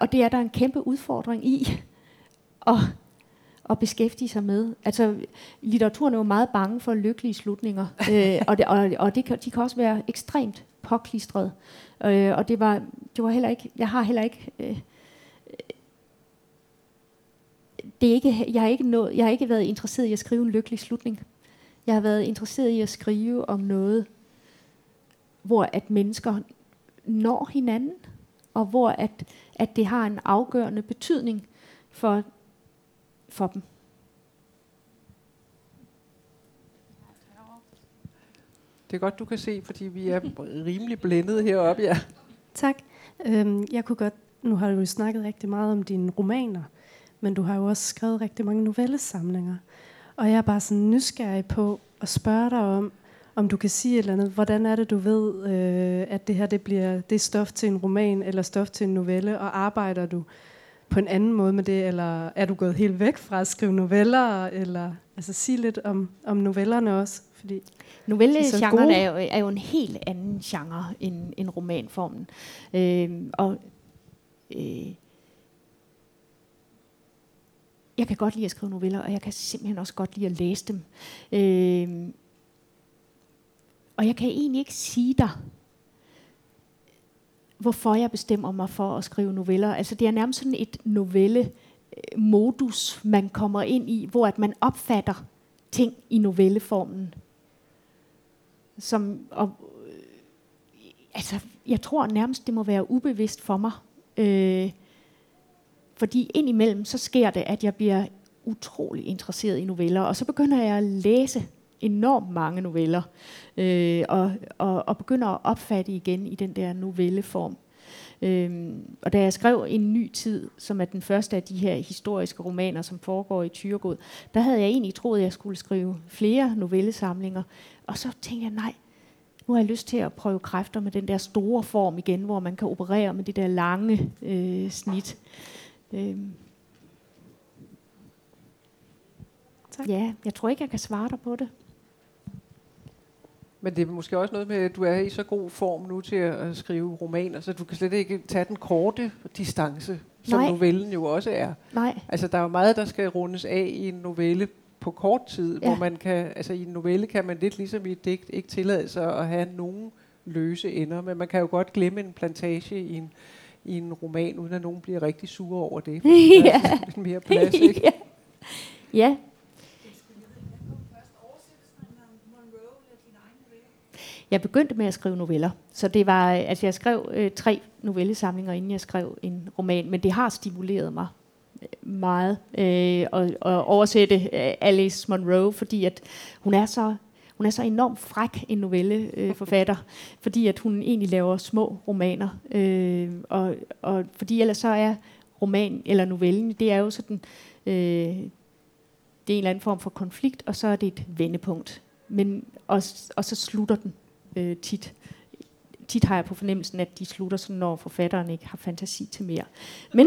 Og det er der en kæmpe udfordring i at, at beskæftige sig med. Altså, litteraturen er jo meget bange for lykkelige slutninger, øh, og, det, og, og det kan, de kan også være ekstremt påklistret. Øh, og det var, det var heller ikke, jeg har heller ikke, øh, det er ikke, jeg har ikke nået, jeg har ikke været interesseret i at skrive en lykkelig slutning. Jeg har været interesseret i at skrive om noget, hvor at mennesker når hinanden, og hvor at, at det har en afgørende betydning for, for dem. Det er godt, du kan se, fordi vi er rimelig blændet heroppe, ja. Tak. Øhm, jeg kunne godt, nu har du jo snakket rigtig meget om dine romaner, men du har jo også skrevet rigtig mange novellesamlinger. Og jeg er bare sådan nysgerrig på at spørge dig om, om du kan sige et eller andet. Hvordan er det, du ved, øh, at det her det bliver det er stof til en roman eller stof til en novelle, og arbejder du på en anden måde med det, eller er du gået helt væk fra at skrive noveller, eller altså sige lidt om, om novellerne også, fordi Novellegenren er, jo, er jo en helt anden genre end, end romanformen. Øh, og øh, jeg kan godt lide at skrive noveller, og jeg kan simpelthen også godt lide at læse dem. Øh, og jeg kan egentlig ikke sige dig, hvorfor jeg bestemmer mig for at skrive noveller. Altså det er nærmest sådan et novelle-modus, man kommer ind i, hvor at man opfatter ting i novelleformen. Som, og, øh, altså, jeg tror nærmest, det må være ubevidst for mig. Øh, fordi indimellem, så sker det, at jeg bliver utrolig interesseret i noveller, og så begynder jeg at læse enormt mange noveller, øh, og, og, og begynder at opfatte igen i den der novelleform. Øhm, og da jeg skrev En ny tid, som er den første af de her historiske romaner, som foregår i Tyregod, der havde jeg egentlig troet, at jeg skulle skrive flere novellesamlinger. Og så tænkte jeg, nej, nu har jeg lyst til at prøve kræfter med den der store form igen, hvor man kan operere med det der lange øh, snit. Øhm. Tak. Ja, jeg tror ikke, jeg kan svare dig på det. Men det er måske også noget med, at du er i så god form nu til at skrive romaner, så du kan slet ikke tage den korte distance, som Nej. novellen jo også er. Nej. Altså, der er jo meget, der skal rundes af i en novelle på kort tid, ja. hvor man kan, altså i en novelle kan man lidt ligesom i et digt ikke tillade sig at have nogen løse ender, men man kan jo godt glemme en plantage i en, i en roman, uden at nogen bliver rigtig sure over det. ja. Der er mere plads, ikke? ja. ja, Jeg begyndte med at skrive noveller, så det var, øh, altså jeg skrev øh, tre novellesamlinger, inden jeg skrev en roman, men det har stimuleret mig øh, meget. Øh, at, at oversætte øh, Alice Munro, fordi at hun er så hun er så enormt fræk en novelleforfatter, øh, fordi at hun egentlig laver små romaner, øh, og, og fordi ellers så er roman eller novellen, det er jo sådan, øh, det er en eller anden form for konflikt, og så er det et vendepunkt. Men, og, og så slutter den øh, tit. Tit har jeg på fornemmelsen, at de slutter sådan, når forfatteren ikke har fantasi til mere. Men,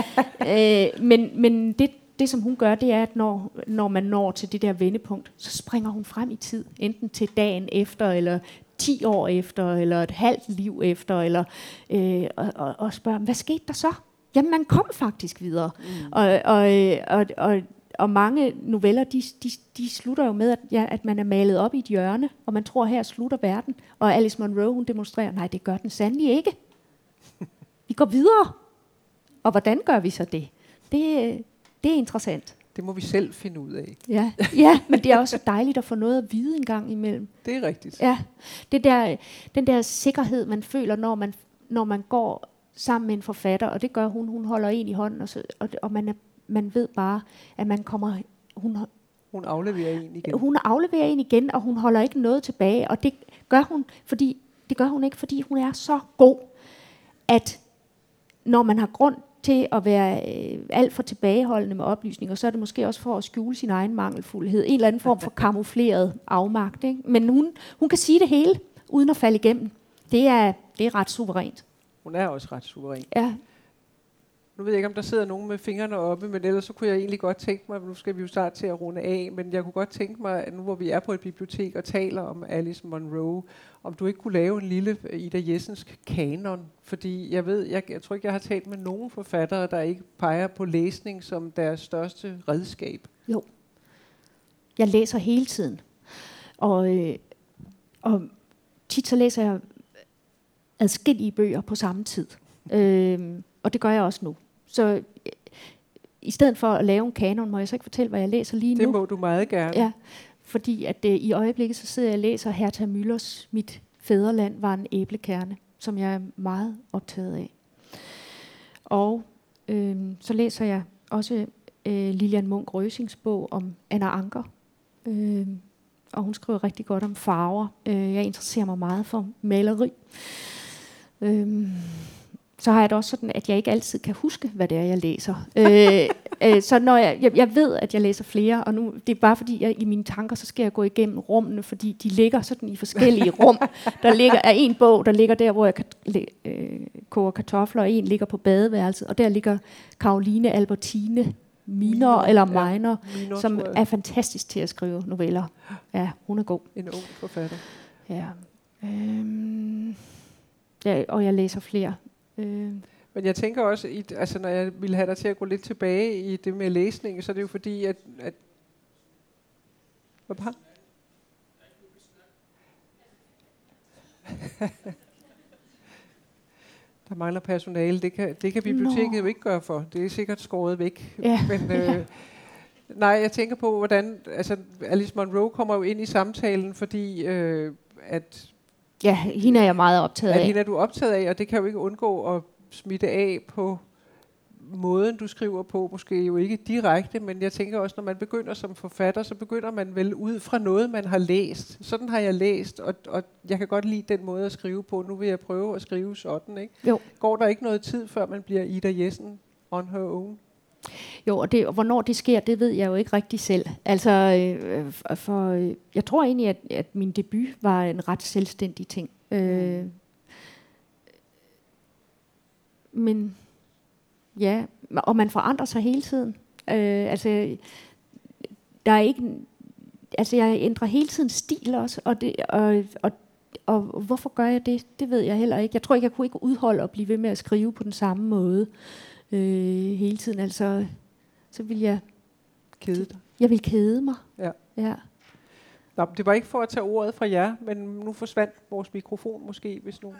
øh, men, men det, det, som hun gør, det er, at når, når man når til det der vendepunkt, så springer hun frem i tid. Enten til dagen efter, eller 10 år efter, eller et halvt liv efter, eller, øh, og, og, og spørger, hvad skete der så? Jamen, man kom faktisk videre. Mm. Og, og, og, og og mange noveller, de, de, de slutter jo med, at, ja, at man er malet op i et hjørne, og man tror, her slutter verden. Og Alice Munro, hun demonstrerer, nej, det gør den sandelig ikke. Vi går videre. Og hvordan gør vi så det? Det, det er interessant. Det må vi selv finde ud af. Ja, ja men det er også dejligt at få noget at vide en gang imellem. Det er rigtigt. Ja, det der, den der sikkerhed, man føler, når man, når man går sammen med en forfatter, og det gør hun, hun holder en i hånden, og, så, og, og man er man ved bare, at man kommer... Hun, hun afleverer en igen. Hun afleverer en igen, og hun holder ikke noget tilbage. Og det gør hun, fordi, det gør hun ikke, fordi hun er så god, at når man har grund til at være øh, alt for tilbageholdende med oplysninger, så er det måske også for at skjule sin egen mangelfuldhed. En eller anden form for kamufleret afmagt. Ikke? Men hun, hun kan sige det hele, uden at falde igennem. Det er, det er ret suverænt. Hun er også ret suveræn. Ja, nu ved jeg ikke, om der sidder nogen med fingrene oppe, men ellers så kunne jeg egentlig godt tænke mig, nu skal vi jo starte til at runde af, men jeg kunne godt tænke mig, at nu hvor vi er på et bibliotek og taler om Alice Munro, om du ikke kunne lave en lille øh, Ida Jessensk kanon, fordi jeg ved, jeg, jeg tror ikke, jeg har talt med nogen forfattere, der ikke peger på læsning som deres største redskab. Jo. Jeg læser hele tiden. Og, øh, og tit så læser jeg adskillige bøger på samme tid. Øh, og det gør jeg også nu. Så øh, i stedet for at lave en kanon, må jeg så ikke fortælle, hvad jeg læser lige det nu? Det må du meget gerne. Ja, fordi at øh, i øjeblikket så sidder jeg og læser Hertha Müllers Mit fædreland var en æblekerne, som jeg er meget optaget af. Og øh, så læser jeg også øh, Lilian Munk Røsings bog om Anna Anker. Øh, og hun skriver rigtig godt om farver. Øh, jeg interesserer mig meget for maleri. Øh, så har jeg det også sådan, at jeg ikke altid kan huske, hvad det er, jeg læser. øh, Øh, så når jeg, jeg, jeg ved, at jeg læser flere, og nu det er bare fordi, jeg i mine tanker, så skal jeg gå igennem rummene, fordi de ligger sådan i forskellige rum. Der ligger er en bog, der ligger der, hvor jeg øh, koger kartofler, og en ligger på badeværelset, og der ligger Karoline Albertine Minor, eller Minor, ja, minor, som er fantastisk til at skrive noveller. Ja, hun er god. En ung forfatter. Ja. Øhm, ja og jeg læser flere. Øhm. Men jeg tænker også, i, altså når jeg ville have dig til at gå lidt tilbage i det med læsning, så er det jo fordi, at... at hvad bare? Der mangler personale. Det kan, det kan biblioteket Nå. jo ikke gøre for. Det er sikkert skåret væk. Ja. Men, øh, nej, jeg tænker på, hvordan... Altså, Alice Monroe kommer jo ind i samtalen, fordi øh, at... Ja, hende er jeg meget optaget at af. Hende er du optaget af, og det kan jo ikke undgå at smitte af på måden, du skriver på, måske jo ikke direkte, men jeg tænker også, når man begynder som forfatter, så begynder man vel ud fra noget, man har læst. Sådan har jeg læst, og, og jeg kan godt lide den måde at skrive på. Nu vil jeg prøve at skrive sådan, ikke? Jo. Går der ikke noget tid, før man bliver Ida Jessen on her own? Jo, og, det, og hvornår det sker, det ved jeg jo ikke rigtig selv. Altså, øh, for, øh, jeg tror egentlig, at, at min debut var en ret selvstændig ting. Øh, men ja, og man forandrer sig hele tiden. Øh, altså, der er ikke, altså jeg ændrer hele tiden stil også, og, det, og, og, og hvorfor gør jeg det? Det ved jeg heller ikke. Jeg tror ikke, jeg kunne ikke udholde at blive ved med at skrive på den samme måde øh, hele tiden. Altså, så vil jeg... Kede dig? Jeg vil kede mig. Ja. ja. Nå, det var ikke for at tage ordet fra jer, men nu forsvandt vores mikrofon måske, hvis nogen,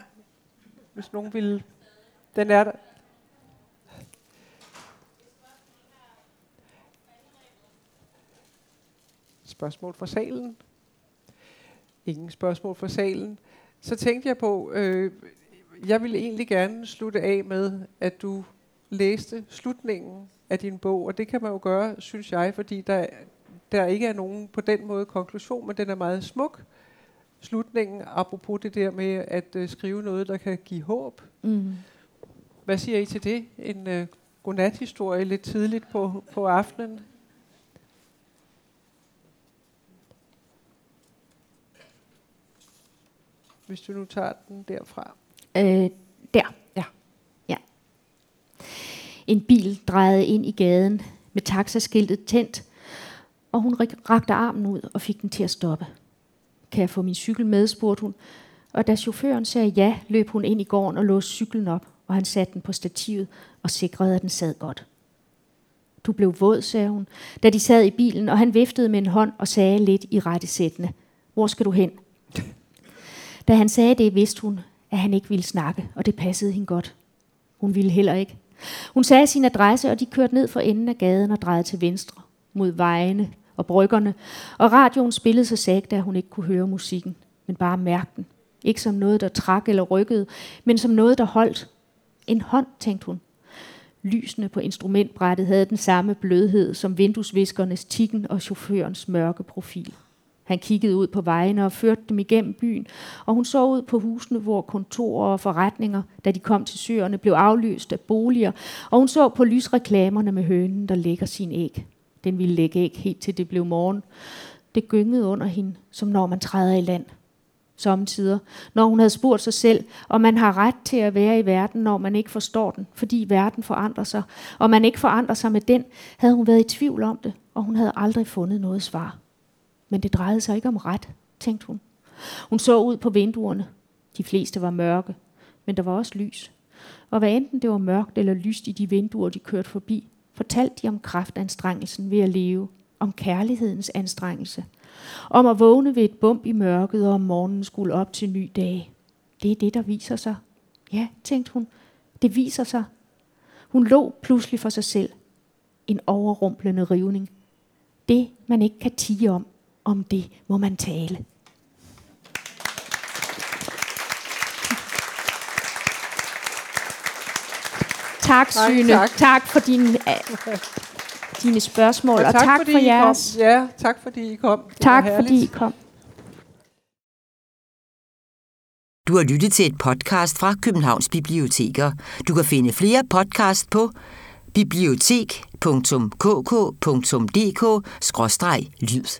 hvis nogen ville... Den er der. Spørgsmål fra salen? Ingen spørgsmål fra salen. Så tænkte jeg på, øh, jeg ville egentlig gerne slutte af med, at du læste slutningen af din bog, og det kan man jo gøre, synes jeg, fordi der, der ikke er nogen på den måde konklusion, men den er meget smuk. Slutningen, apropos det der med at øh, skrive noget, der kan give håb. Mm. Hvad siger I til det? En øh, godnathistorie lidt tidligt på, på aftenen? hvis du nu tager den derfra? Øh, der. En bil drejede ind i gaden med taxaskiltet tændt, og hun rakte armen ud og fik den til at stoppe. Kan jeg få min cykel med, spurgte hun. Og da chaufføren sagde ja, løb hun ind i gården og låste cyklen op, og han satte den på stativet og sikrede, at den sad godt. Du blev våd, sagde hun, da de sad i bilen, og han viftede med en hånd og sagde lidt i rettesættende. Hvor skal du hen? Da han sagde det, vidste hun, at han ikke ville snakke, og det passede hende godt. Hun ville heller ikke. Hun sagde sin adresse, og de kørte ned for enden af gaden og drejede til venstre, mod vejene og bryggerne, og radioen spillede så sagte, at hun ikke kunne høre musikken, men bare mærke den. Ikke som noget, der trak eller rykkede, men som noget, der holdt. En hånd, tænkte hun. Lysene på instrumentbrættet havde den samme blødhed som vinduesviskernes tikken og chaufførens mørke profil. Han kiggede ud på vejene og førte dem igennem byen, og hun så ud på husene, hvor kontorer og forretninger, da de kom til søerne, blev aflyst af boliger, og hun så på lysreklamerne med hønen, der lægger sin æg. Den ville lægge æg helt til det blev morgen. Det gyngede under hende, som når man træder i land. Samtidig, når hun havde spurgt sig selv, om man har ret til at være i verden, når man ikke forstår den, fordi verden forandrer sig, og man ikke forandrer sig med den, havde hun været i tvivl om det, og hun havde aldrig fundet noget svar. Men det drejede sig ikke om ret, tænkte hun. Hun så ud på vinduerne. De fleste var mørke, men der var også lys. Og hvad enten det var mørkt eller lyst i de vinduer, de kørte forbi, fortalte de om kraftanstrengelsen ved at leve, om kærlighedens anstrengelse, om at vågne ved et bump i mørket og om morgenen skulle op til ny dag. Det er det, der viser sig. Ja, tænkte hun, det viser sig. Hun lå pludselig for sig selv. En overrumplende rivning. Det, man ikke kan tige om, om det må man tale. Tak, Syne. Tak. tak for din, uh, dine spørgsmål, og, og tak, tak for jeres. Kom. Ja, tak fordi I kom. Det tak fordi I kom. Du har lyttet til et podcast fra Københavns Biblioteker. Du kan finde flere podcast på bibliotek.kk.dk/lyd